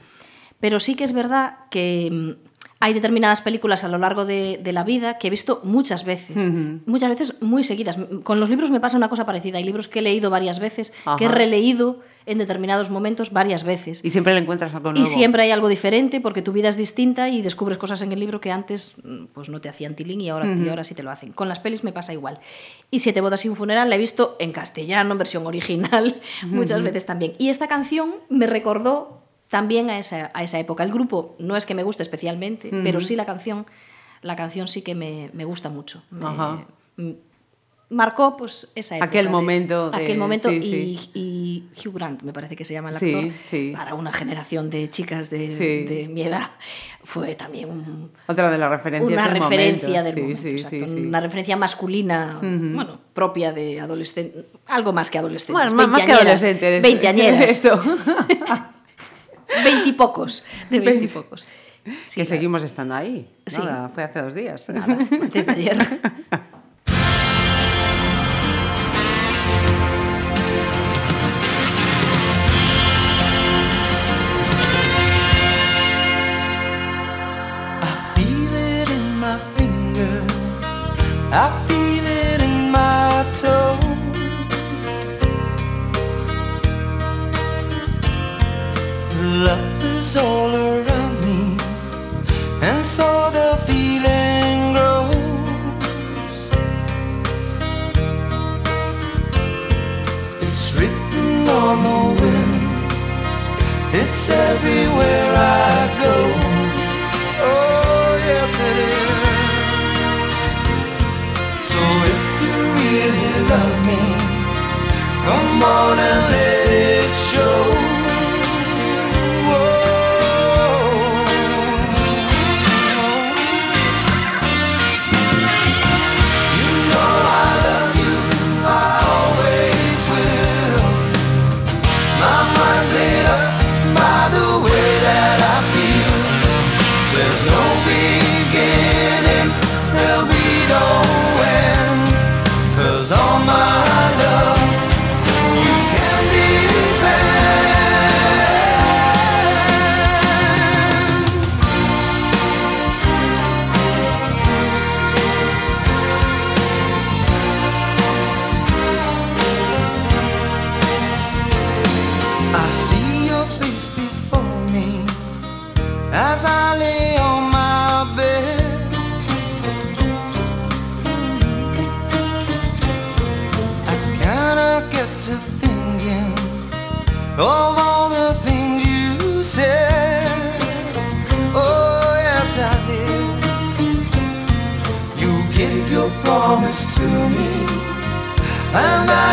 Pero sí que es verdad que mm, hay determinadas películas a lo largo de, de la vida que he visto muchas veces, muchas veces muy seguidas. Con los libros me pasa una cosa parecida. Hay libros que he leído varias veces, que he releído en determinados momentos varias veces. Y siempre le encuentras algo Y nuevo. siempre hay algo diferente porque tu vida es distinta y descubres cosas en el libro que antes mm, pues no te hacían tilín y ahora, y ahora sí te lo hacen. Con las pelis me pasa igual. Y Siete bodas y un funeral la he visto en castellano, en versión original, muchas veces también. Y esta canción me recordó también a esa, a esa época. El grupo no es que me guste especialmente, pero sí la canción, la canción sí que me, me gusta mucho. Me- Ajá. m- marcó pues esa época. Aquel de- momento de- aquel momento sí, y, sí. y Hugh Grant, me parece que se llama el actor, sí. para una generación de chicas de, de mi edad, fue también un- Otra de las referencias una del referencia momento. del momento, exacto, una referencia masculina, bueno, propia de adolescente, algo más que adolescente. Bueno, más, que adolescente. Veinteañeras, veintipocos, de veintipocos. Que seguimos estando ahí. Sí. Nada, fue hace dos días. nada, antes de ayer. It's everywhere I go. Oh, yes, it is. So if you really love me, come on and let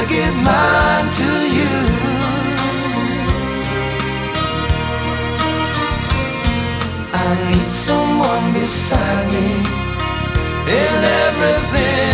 I give mine to you. I need someone beside me in everything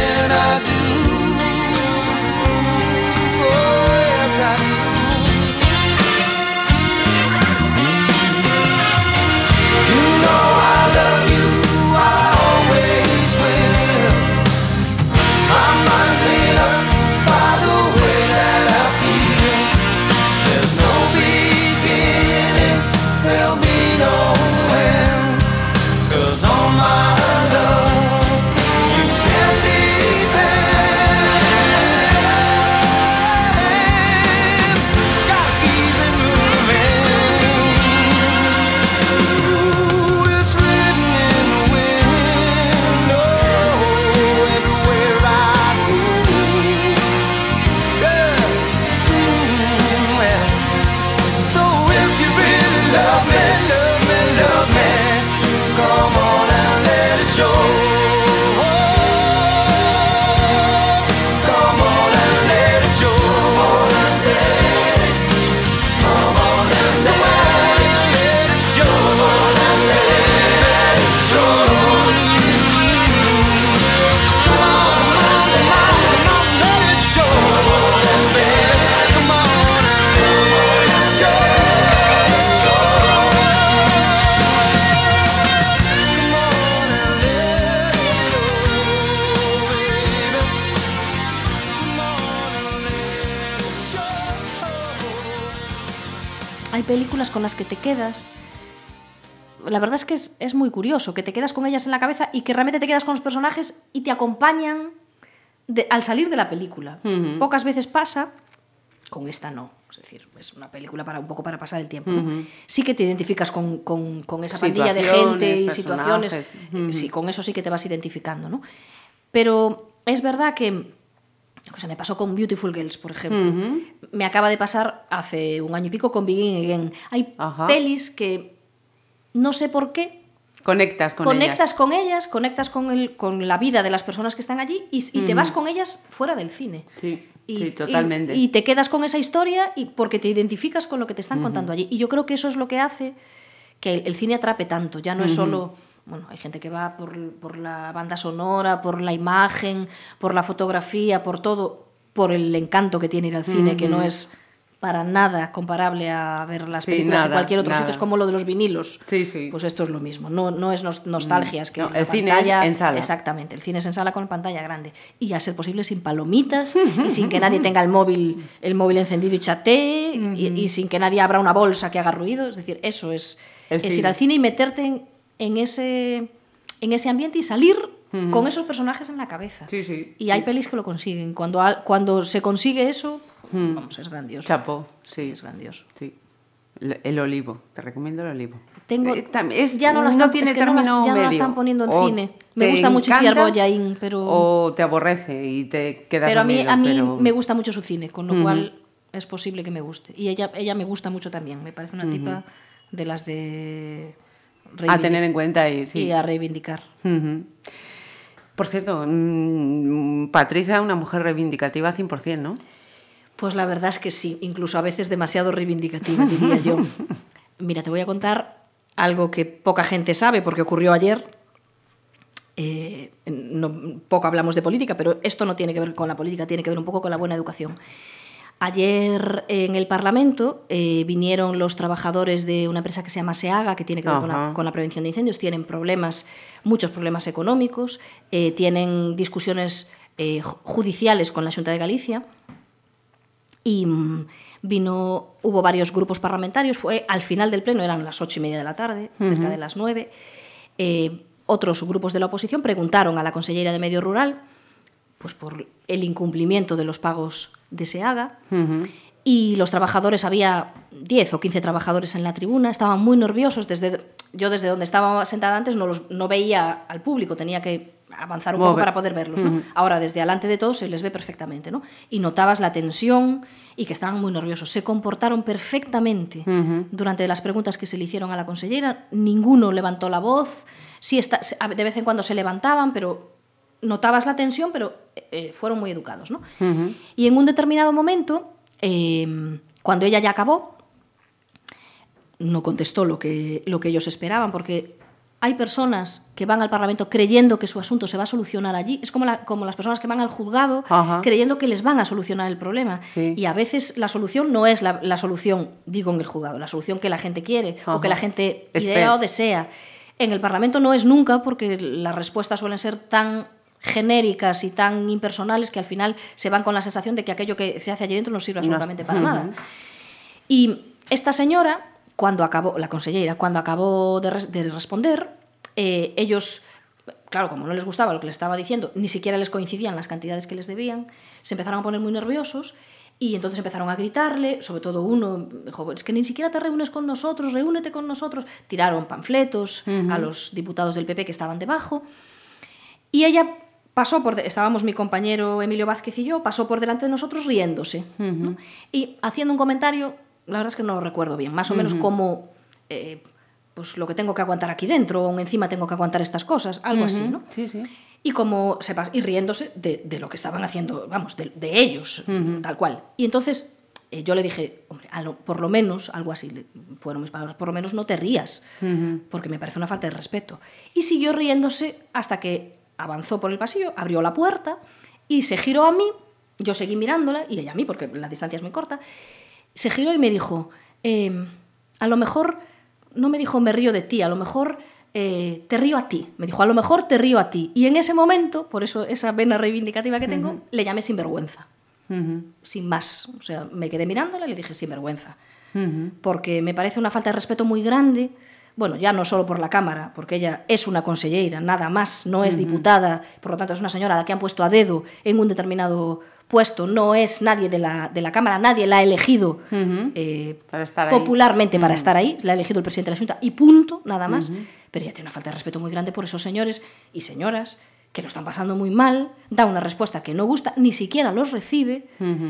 películas con las que te quedas. La verdad es que es, es muy curioso, que te quedas con ellas en la cabeza y que realmente te quedas con los personajes y te acompañan de- al salir de la película. Pocas veces pasa, con esta no. Es decir, es una película para un poco para pasar el tiempo. ¿no? Sí que te identificas con, con- con esa pandilla de gente y situaciones. Sí, con eso sí que te vas identificando, ¿no? Pero es verdad que o sea, me pasó con Beautiful Girls, por ejemplo. Me acaba de pasar hace un año y pico con Begin Again. Hay Ajá. pelis que no sé por qué Conectas con conectas ellas. con ellas, conectas con, el, con la vida de las personas que están allí y, y te vas con ellas fuera del cine. Sí, Y, sí, totalmente. Y, y te quedas con esa historia y porque te identificas con lo que te están contando allí. Y yo creo que eso es lo que hace que el, el cine atrape tanto. Ya no es solo. Bueno, hay gente que va por, por la banda sonora, por la imagen, por la fotografía, por todo, por el encanto que tiene ir al cine, que no es para nada comparable a ver las Sí, películas en cualquier otro nada. sitio. Es como lo de los vinilos. Sí, sí. Pues esto es lo mismo. No, no es nos- nostalgia, es que No, el cine pantalla- es en sala. Exactamente, el cine es en sala con pantalla grande. Y a ser posible sin palomitas y sin que nadie tenga el móvil, el móvil encendido y chatee y, y sin que nadie abra una bolsa que haga ruido. Es decir, eso es, El es ir al cine y meterte en, en ese, en ese ambiente y salir con esos personajes en la cabeza. Sí, sí, Y hay pelis que lo consiguen. Cuando, cuando se consigue eso, vamos, es grandioso. Chapo, sí. Es grandioso. Sí. El, olivo, te recomiendo el olivo. Tengo, Eh, es- ya no, la están, tiene es que no la- no están poniendo en O cine. Me gusta mucho Iciar Boyaín, pero... O te aborrece y te quedas pero a mí, a mí pero- me gusta mucho su cine, con lo cual es posible que me guste. Y ella, ella me gusta mucho también, me parece una tipa de las de... A tener en cuenta y sí. Y a reivindicar. Por cierto, mm, Patricia, una mujer reivindicativa 100%, ¿no? Pues la verdad es que sí, incluso a veces demasiado reivindicativa, diría yo. Mira, te voy a contar algo que poca gente sabe porque ocurrió ayer. Eh, no, poco hablamos de política, pero esto no tiene que ver con la política, tiene que ver un poco con la buena educación. Ayer en el Parlamento eh, vinieron los trabajadores de una empresa que se llama SEAGA, que tiene que ver con la, Ajá. con la prevención de incendios. Tienen problemas, muchos problemas económicos, eh, tienen discusiones eh, ju- judiciales con la Junta de Galicia y mm, vino, hubo varios grupos parlamentarios, fue al final del pleno, eran las ocho y media de la tarde, cerca de las nueve. Otros grupos de la oposición preguntaron a la consellera de Medio Rural pues por el incumplimiento de los pagos de SEAGA. Y los trabajadores, había 10 o 15 trabajadores en la tribuna, estaban muy nerviosos. Desde, yo desde donde estaba sentada antes no, los, no veía al público, tenía que avanzar un poco para poder verlos. ¿no? Ahora, desde delante de todos se les ve perfectamente. ¿no? Y notabas la tensión y que estaban muy nerviosos. Se comportaron perfectamente durante las preguntas que se le hicieron a la consellera. Ninguno levantó la voz. Sí, está, de vez en cuando se levantaban, pero notabas la tensión, pero eh, fueron muy educados. ¿no? Y en un determinado momento, eh, cuando ella ya acabó, no contestó lo que, lo que ellos esperaban, porque hay personas que van al Parlamento creyendo que su asunto se va a solucionar allí. Es como, la- como las personas que van al juzgado Ajá. creyendo que les van a solucionar el problema. Sí. Y a veces la solución no es la, la solución, digo en el juzgado, la solución que la gente quiere o que la gente Espera. idea o desea. En el Parlamento no es nunca porque las respuestas suelen ser tan genéricas y tan impersonales que al final se van con la sensación de que aquello que se hace allí dentro no sirve absolutamente para nada. Y esta señora, cuando acabó, la consellera, cuando acabó de, res- de responder, eh, ellos, claro, como no les gustaba lo que les estaba diciendo, ni siquiera les coincidían las cantidades que les debían, se empezaron a poner muy nerviosos y entonces empezaron a gritarle, sobre todo uno, dijo, es que ni siquiera te reúnes con nosotros, reúnete con nosotros. Tiraron panfletos a los diputados del PP que estaban debajo. Y ella pasó por, estábamos mi compañero Emilio Vázquez y yo, pasó por delante de nosotros riéndose ¿no? y haciendo un comentario, la verdad es que no lo recuerdo bien, más o menos como eh, pues lo que tengo que aguantar aquí dentro, o encima tengo que aguantar estas cosas, algo así, ¿no? Sí, sí. Y como se y riéndose de, de lo que estaban haciendo, vamos, de, de ellos, tal cual. Y entonces eh, yo le dije, hombre, lo- por lo menos, algo así, le- fueron mis palabras, por lo menos no te rías, porque me parece una falta de respeto. Y siguió riéndose hasta que avanzó por el pasillo, abrió la puerta y se giró a mí, yo seguí mirándola, y ella a mí, porque la distancia es muy corta, se giró y me dijo, "Em, a lo mejor, no me dijo me río de ti, a lo mejor eh, te río a ti. Me dijo, a lo mejor te río a ti. Y en ese momento, por eso esa vena reivindicativa que tengo, le llamé sinvergüenza. Sin más. O sea, me quedé mirándola y le dije sinvergüenza. Porque me parece una falta de respeto muy grande bueno, ya no solo por la Cámara, porque ella es una consellera, nada más, no es diputada, por lo tanto es una señora a la que han puesto a dedo en un determinado puesto, no es nadie de la, de la Cámara, nadie la ha elegido eh, Para estar ahí. popularmente para estar ahí, la ha elegido el presidente de la Junta y punto, nada más. Pero ella tiene una falta de respeto muy grande por esos señores y señoras que lo están pasando muy mal, da una respuesta que no gusta, ni siquiera los recibe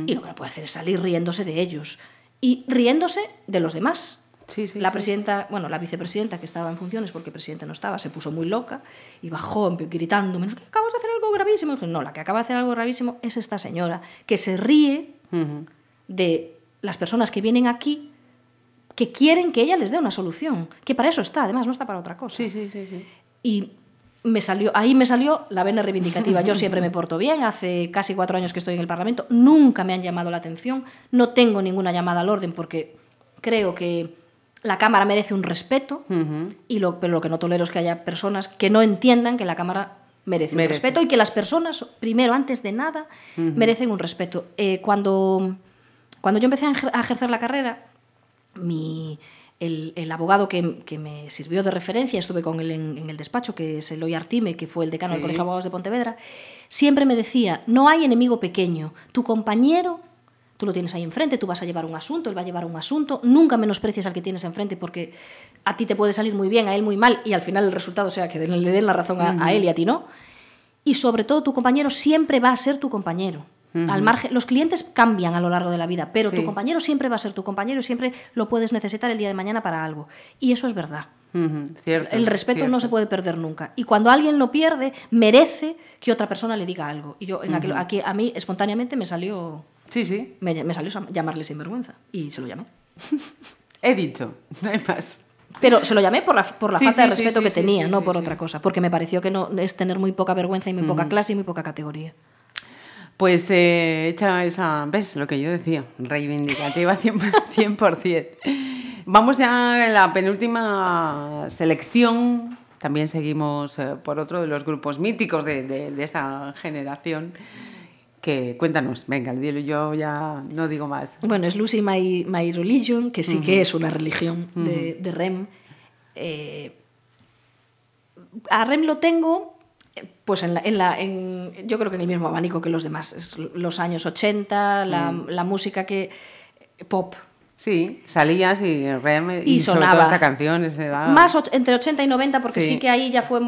y lo que no puede hacer es salir riéndose de ellos y riéndose de los demás. Sí, sí, la sí. presidenta, bueno, la vicepresidenta que estaba en funciones porque el presidente no estaba, se puso muy loca y bajó gritando, menos que acabas de hacer algo gravísimo. Y dije, no, la que acaba de hacer algo gravísimo es esta señora, que se ríe Ujú. de las personas que vienen aquí que quieren que ella les dé una solución, que para eso está, además no está para otra cosa. Sí, sí, sí, sí. Y me salió, ahí me salió la vena reivindicativa. Yo siempre me porto bien, hace casi cuatro años que estoy en el Parlamento, nunca me han llamado la atención, no tengo ninguna llamada al orden porque creo que la Cámara merece un respeto, y lo, pero lo que no tolero es que haya personas que no entiendan que la Cámara merece, Merece. un respeto y que las personas, primero, antes de nada, merecen un respeto. Eh, cuando, cuando yo empecé a ejer- a ejercer la carrera, mi, el, el abogado que, que me sirvió de referencia, estuve con él en, en el despacho, que es Eloy Artime, que fue el decano del. Colegio de Abogados de Pontevedra, siempre me decía, no hay enemigo pequeño, tu compañero, tú lo tienes ahí enfrente, tú vas a llevar un asunto, él va a llevar un asunto, nunca menosprecies al que tienes enfrente porque a ti te puede salir muy bien, a él muy mal, y al final el resultado sea que le den la razón a, a él y a ti no. Y sobre todo tu compañero siempre va a ser tu compañero. Al margen, los clientes cambian a lo largo de la vida, pero Sí. tu compañero siempre va a ser tu compañero y siempre lo puedes necesitar el día de mañana para algo. Y eso es verdad. Cierto. El respeto no se puede perder nunca. Y cuando alguien lo pierde, merece que otra persona le diga algo. Y yo, en aquel- aquí, a mí espontáneamente me salió, Sí, sí. me, me salió llamarle sinvergüenza. Y se lo llamé. He dicho, no hay más. Pero se lo llamé por la, por la Sí, falta de sí, respeto sí, que tenía, no por otra cosa. Porque me pareció que no es tener muy poca vergüenza y muy poca clase y muy poca categoría. Pues eh, hecha esa, ¿ves lo que yo decía? Reivindicativa 100%. 100%. Vamos ya en la penúltima selección. También seguimos eh, por otro de los grupos míticos de, de- de esa generación. Que cuéntanos, venga, yo ya no digo más. Bueno, es Lucy My, My Religion, que sí que es una religión de, de Rem. Eh, a Rem lo tengo, pues en la, en la- en- yo creo que en el mismo abanico que los demás. Es los años 80, la, la música que... pop. Sí, salías y Rem y, Y sobre sonaba. todo esta canción. Era... Más entre 80 y 90, porque sí, Sí. que ahí ya fue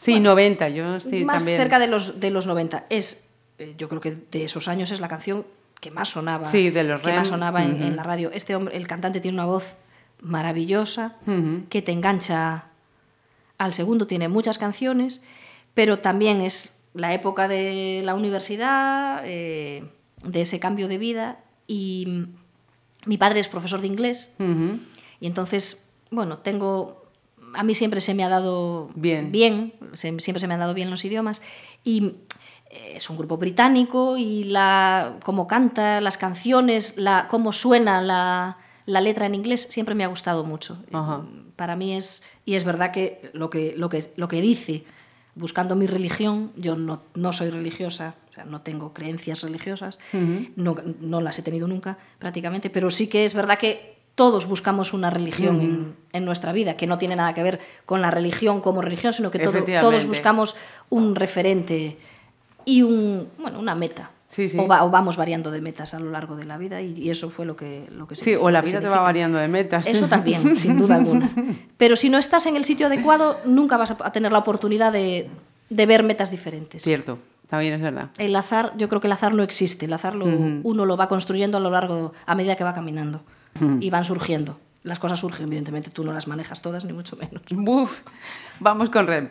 Sí, 90, yo más también. cerca de los, de los 90. Es, eh, yo creo que de esos años es la canción que más sonaba, Sí, de los que más sonaba en, la radio. Este hombre, el cantante tiene una voz maravillosa que te engancha al segundo. Tiene muchas canciones, pero también es la época de la universidad, eh, de ese cambio de vida. Y mi padre es profesor de inglés y entonces, bueno, tengo. A mí siempre se me ha dado Bien. bien se- siempre se me han dado bien los idiomas. Y eh, es un grupo británico y la cómo canta, las canciones, la, cómo suena la, la letra en inglés, siempre me ha gustado mucho. Ajá. Para mí es. Y es verdad que lo que, lo que, lo que dice, buscando mi religión, yo no, no soy religiosa, o sea, no tengo creencias religiosas, no, no las he tenido nunca prácticamente, pero sí que es verdad que todos buscamos una religión en, en nuestra vida, que no tiene nada que ver con la religión como religión, sino que todo- todos buscamos un referente y un, bueno, una meta. Sí, sí. O, va- o vamos variando de metas a lo largo de la vida y, y eso fue lo que, lo que Sí, lo o la vida te va variando de metas. Eso también, sin duda alguna. Pero si no estás en el sitio adecuado, nunca vas a tener la oportunidad de, de ver metas diferentes. Cierto, también es verdad. El azar, yo creo que el azar no existe. El azar lo- uno lo va construyendo a lo largo, a medida que va caminando. Y van surgiendo. Las cosas surgen, evidentemente, tú no las manejas todas, ni mucho menos. Buf, vamos con Rem.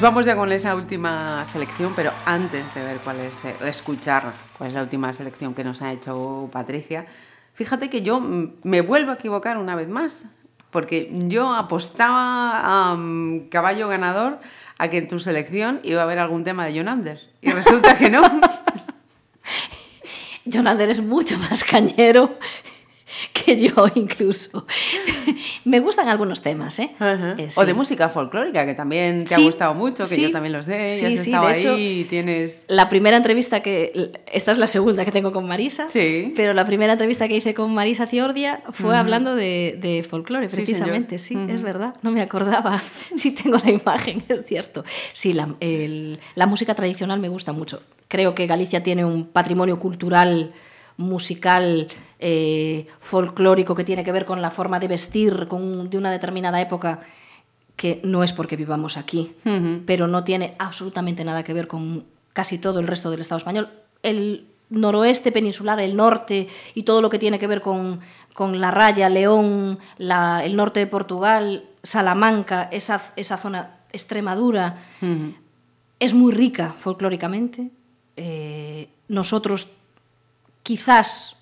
Pues vamos ya con esa última selección, pero antes de ver cuál es, eh, escuchar cuál es la última selección que nos ha hecho Patricia, fíjate que yo me vuelvo a equivocar una vez más, porque yo apostaba a caballo ganador a que en tu selección iba a haber algún tema de John Anders, y resulta que no. Jonander es mucho más cañero que yo incluso. Me gustan algunos temas, ¿eh? Eh, O de música folclórica, que también te Sí, ha gustado mucho, que sí. yo también los sé, y has estado de hecho- ahí y tienes... La primera entrevista que... Esta es la segunda que tengo con Marisa. Sí. Pero la primera entrevista que hice con Marisa Ciordia fue hablando de, de folclore, precisamente. Sí, es verdad. No me acordaba. Sí tengo la imagen, es cierto. Sí, la, el- la música tradicional me gusta mucho. Creo que Galicia tiene un patrimonio cultural, musical, eh, folclórico que tiene que ver con la forma de vestir con, de una determinada época que no es porque vivamos aquí, pero no tiene absolutamente nada que ver con casi todo el resto del Estado español. El noroeste peninsular, el norte y todo lo que tiene que ver con, con la raya, León, la- el norte de Portugal, Salamanca, esa, esa zona, Extremadura, es muy rica folclóricamente. Eh, nosotros quizás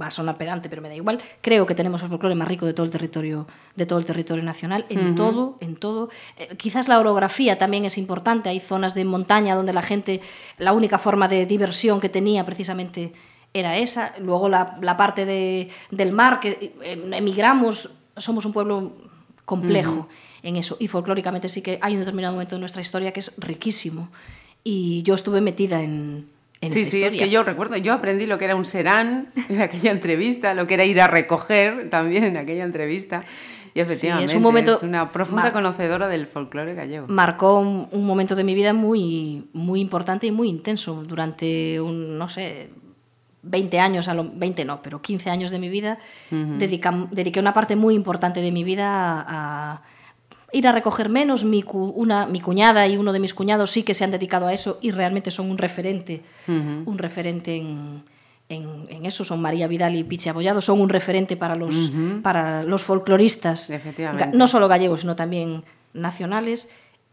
va a sonar pedante, pero me da igual. Creo que tenemos el folclore más rico de todo el territorio, de todo el territorio nacional, en todo, en todo. Eh, quizás la orografía también es importante. Hay zonas de montaña donde la gente, la única forma de diversión que tenía precisamente era esa. Luego la, la parte de- del mar, que eh, emigramos, somos un pueblo complejo en eso. Y folclóricamente sí que hay un determinado momento de nuestra historia que es riquísimo. Y yo estuve metida en, en Sí, sí, es que yo recuerdo, yo aprendí lo que era un serán en aquella entrevista, lo que era ir a recoger también en aquella entrevista. Y efectivamente, un momento- es una profunda conocedora del folclore gallego. marcó un, un momento de mi vida muy, muy importante y muy intenso. Durante un, no sé, 20 años, a lo, 20 no, pero 15 años de mi vida, dedica- dediqué una parte muy importante de mi vida a, a ir a recoger menos. Mi, cu- una, mi cuñada y uno de mis cuñados sí que se han dedicado a eso y realmente son un referente, un referente en, en, en eso. Son María Vidal y Pichi Abollado, son un referente para los, para los folcloristas, no solo gallegos, sino también nacionales.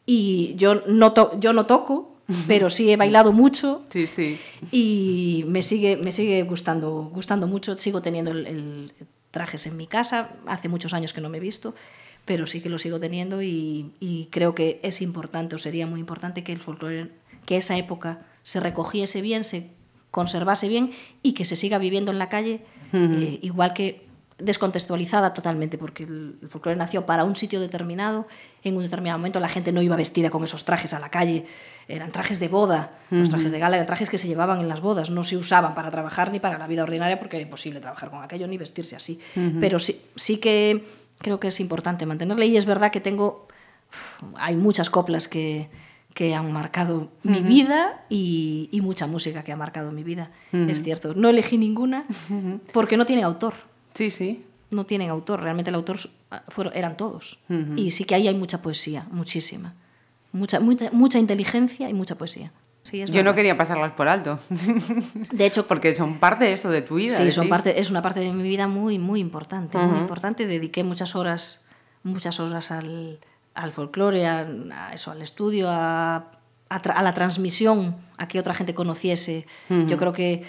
Y yo no, to- yo no toco, pero sí he bailado mucho Sí, sí. y me sigue, me sigue gustando, gustando mucho. Sigo teniendo el, el trajes en mi casa. Hace muchos años que no me he visto, pero sí que lo sigo teniendo y, y creo que es importante o sería muy importante que el folclore, que esa época se recogiese bien, se conservase bien y que se siga viviendo en la calle, eh, igual que descontextualizada totalmente, porque el, el folclore nació para un sitio determinado, en un determinado momento la gente no iba vestida con esos trajes a la calle, eran trajes de boda, los trajes de gala eran trajes que se llevaban en las bodas, no se usaban para trabajar ni para la vida ordinaria porque era imposible trabajar con aquello ni vestirse así. Pero sí, sí que creo que es importante mantenerla y es verdad que tengo, hay muchas coplas que, que han marcado mi vida y, y mucha música que ha marcado mi vida, es cierto. No elegí ninguna porque no tienen autor Sí, sí. no tienen autor, realmente el autor ah, fueron, eran todos. Y sí que ahí hay mucha poesía, muchísima. Mucha, mucha, mucha inteligencia y mucha poesía. Sí, es Yo no verdad. quería pasarlas por alto. De hecho, Porque son parte de eso, de tu vida. sí, son ti. parte, es una parte de mi vida muy, muy importante. Muy Ujú. importante. Dediqué muchas horas, muchas horas al, al folclore, a, a eso, al estudio, a, a, tra- a la transmisión, a que otra gente conociese. Yo creo que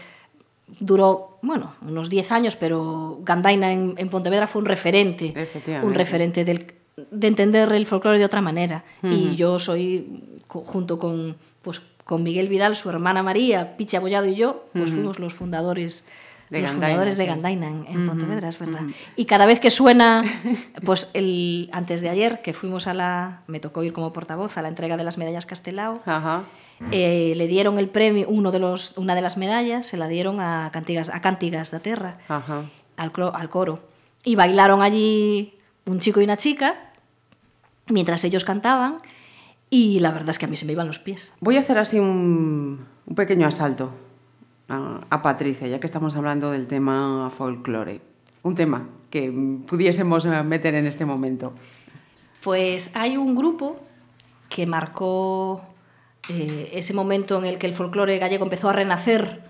duró, bueno, unos 10 años, pero Gandaina en, en Pontevedra fue un referente, un referente del, de entender el folclore de otra manera. Y yo soy, junto con, con Miguel Vidal, su hermana María, Pichi Abollado y yo, pues fuimos los fundadores De los Gandaina, fundadores de. Gandaina en, en Pontevedra, es verdad. Y cada vez que suena, pues el, antes de ayer, que fuimos a la, me tocó ir como portavoz a la entrega de las medallas Castelao, Ajá. eh, le dieron el premio, uno de los, una de las medallas, se la dieron a Cantigas, a Cantigas da Terra, Ajá. al, cro- al coro. Y bailaron allí un chico y una chica, mientras ellos cantaban, y la verdad es que a mí se me iban los pies. Voy a hacer así un, un pequeño asalto a, a Patricia, ya que estamos hablando del tema folclore. Un tema que pudiésemos meter en este momento. Pues hay un grupo que marcó eh, ese momento en el que el folclore gallego empezó a renacer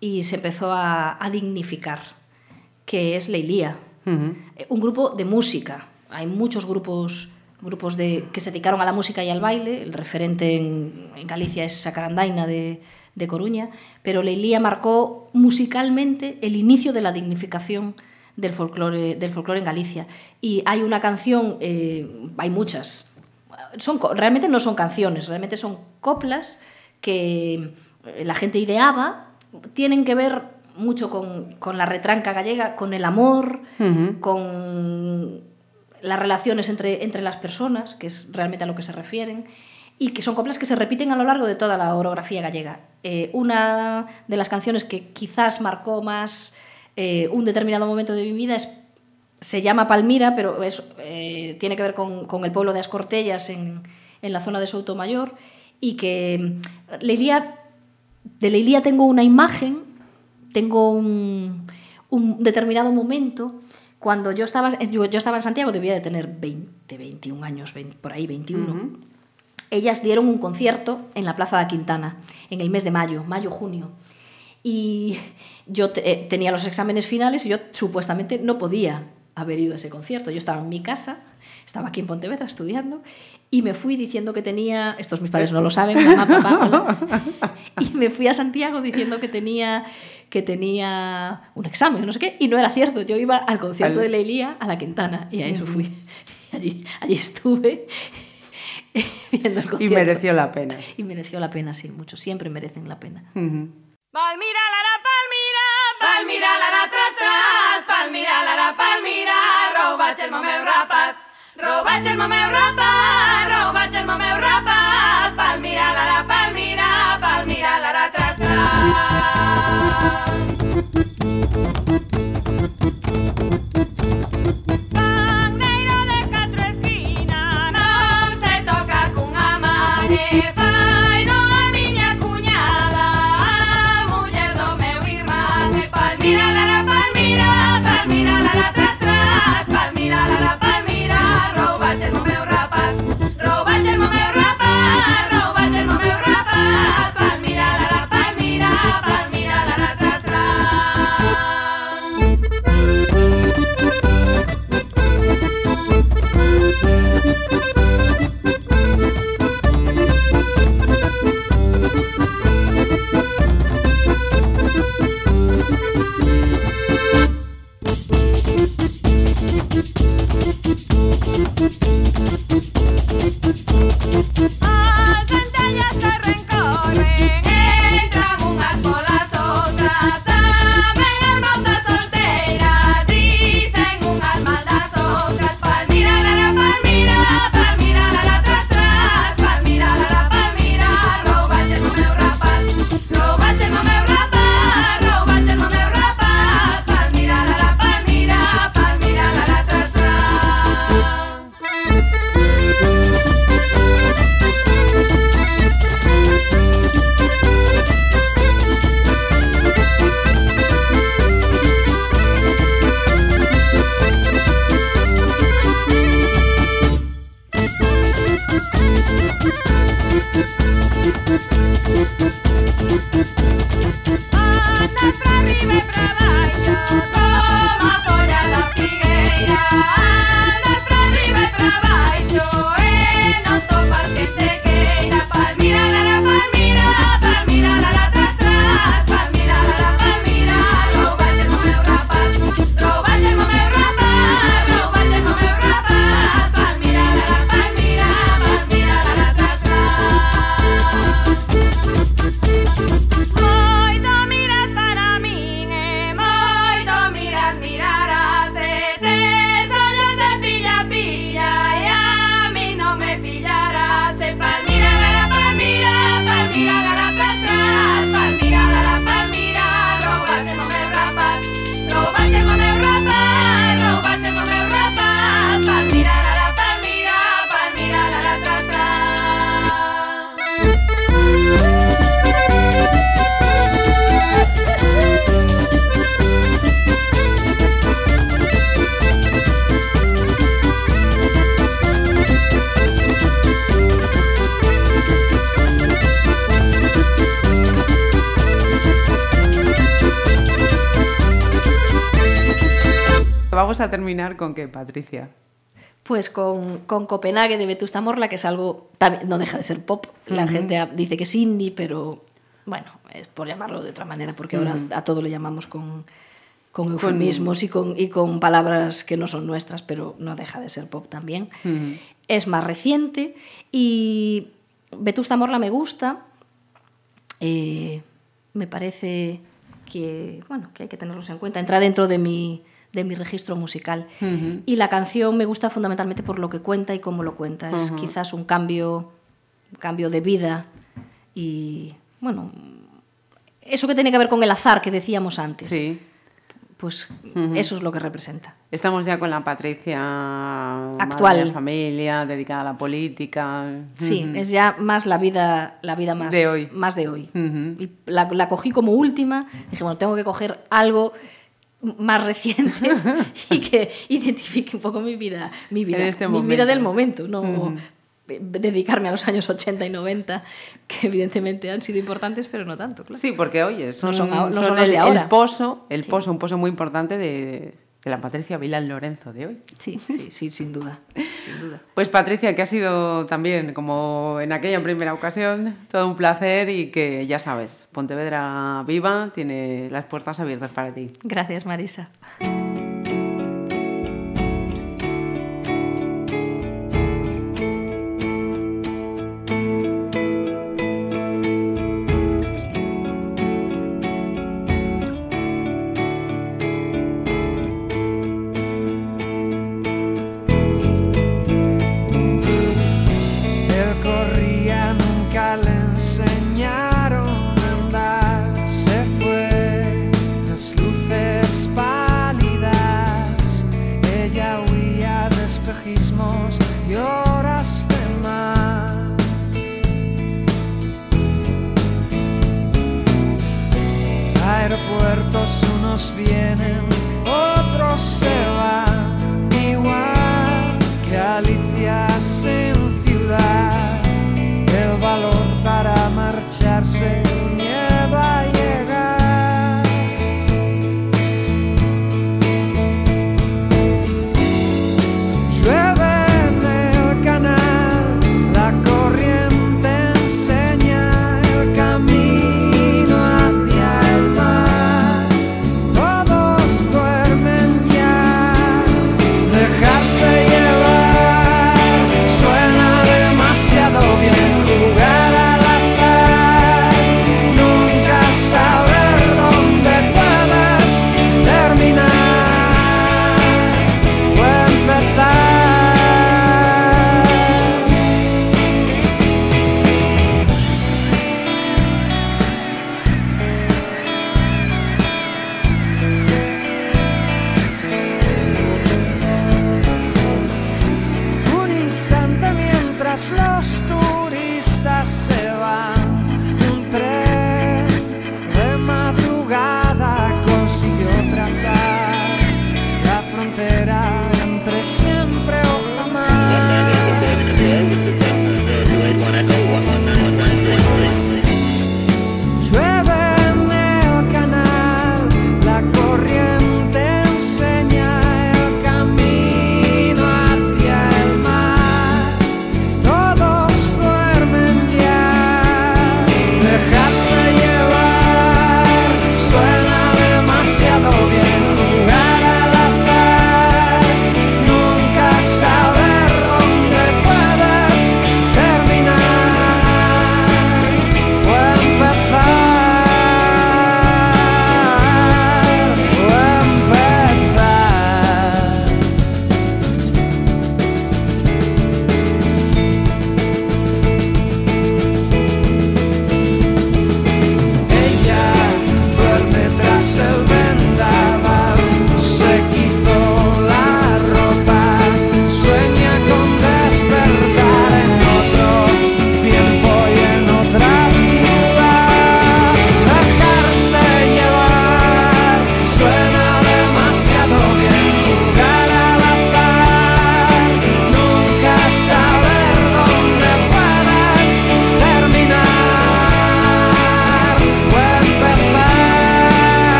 y se empezó a, a dignificar, que es Leilía. Un grupo de música. Hay muchos grupos grupos de, que se dedicaron a la música y al baile. El referente en, en Galicia es Sacarandaina de, de Coruña, pero Leilía marcó musicalmente el inicio de la dignificación del folclore, del folclore en Galicia. Y hay una canción, eh, hay muchas, son, realmente no son canciones, realmente son coplas que eh, la gente ideaba, tienen que ver mucho con, con la retranca gallega, con el amor, con las relaciones entre, entre las personas, que es realmente a lo que se refieren, y que son coplas que se repiten a lo largo de toda la orografía gallega. Eh, una de las canciones que quizás marcó más eh, un determinado momento de mi vida es, se llama Palmira, pero es, eh, tiene que ver con, con el pueblo de Ascortellas en, en la zona de Soutomayor, y que mm, Leilía, de Leilía tengo una imagen, tengo un, un determinado momento cuando yo estaba, yo, yo estaba en Santiago, debía de tener 20, 21 años, 20, por ahí 21. Ellas dieron un concierto en la Plaza de Quintana en el mes de mayo, mayo-junio. Y yo te- eh, tenía los exámenes finales y yo supuestamente no podía haber ido a ese concierto. Yo estaba en mi casa, estaba aquí en Pontevedra estudiando y me fui diciendo que tenía, estos mis padres no lo saben, mamá, papá, y me fui a Santiago diciendo que tenía que tenía un examen, no sé qué, y no era cierto. Yo iba al concierto Al- de Leilía a la Quintana y a eso fui. Allí, allí estuve viendo el Y concierto. mereció la pena. Y mereció la pena, sí, mucho. Siempre merecen la pena. Ujú. Palmira, lara, palmira, palmira, lara, tras, tras, palmira, lara, palmira, roba el rapaz, roba el rapaz, roba el rapaz, A terminar con qué, Patricia. Pues con, con Copenhague de Vetusta Morla, que es algo, también, no deja de ser pop. La gente dice que es indie, pero bueno, es por llamarlo de otra manera, porque ahora a todo lo llamamos con, con eufemismos y, con, y con palabras que no son nuestras, pero no deja de ser pop también. Es más reciente y Vetusta Morla me gusta. Eh, me parece que, bueno, que hay que tenerlos en cuenta. Entra dentro de mi, de mi registro musical. Y la canción me gusta fundamentalmente por lo que cuenta y cómo lo cuenta. Es quizás un cambio, un cambio de vida y, bueno, eso que tiene que ver con el azar que decíamos antes. Sí. Pues eso es lo que representa. Estamos ya con la Patricia Actual. madre familia, dedicada a la política. Sí, es ya más la vida, la vida más De hoy. Más de hoy. Y la, la cogí como última. Dije, bueno, tengo que coger algo más reciente y que identifique un poco mi vida, mi vida, este mi vida del momento, no dedicarme a los años 80 y 90, que evidentemente han sido importantes, pero no tanto, claro. Sí, porque oye, son, son a- no son son los el, de ahora. el pozo, el Sí. pozo, un pozo muy importante de, de la Patricia Vilán Lorenzo de hoy. Sí, sí, sí, sin duda, sin duda. Pues Patricia, que ha sido también, como en aquella primera ocasión, todo un placer y que ya sabes, Pontevedra Viva tiene las puertas abiertas para ti. Gracias, Marisa.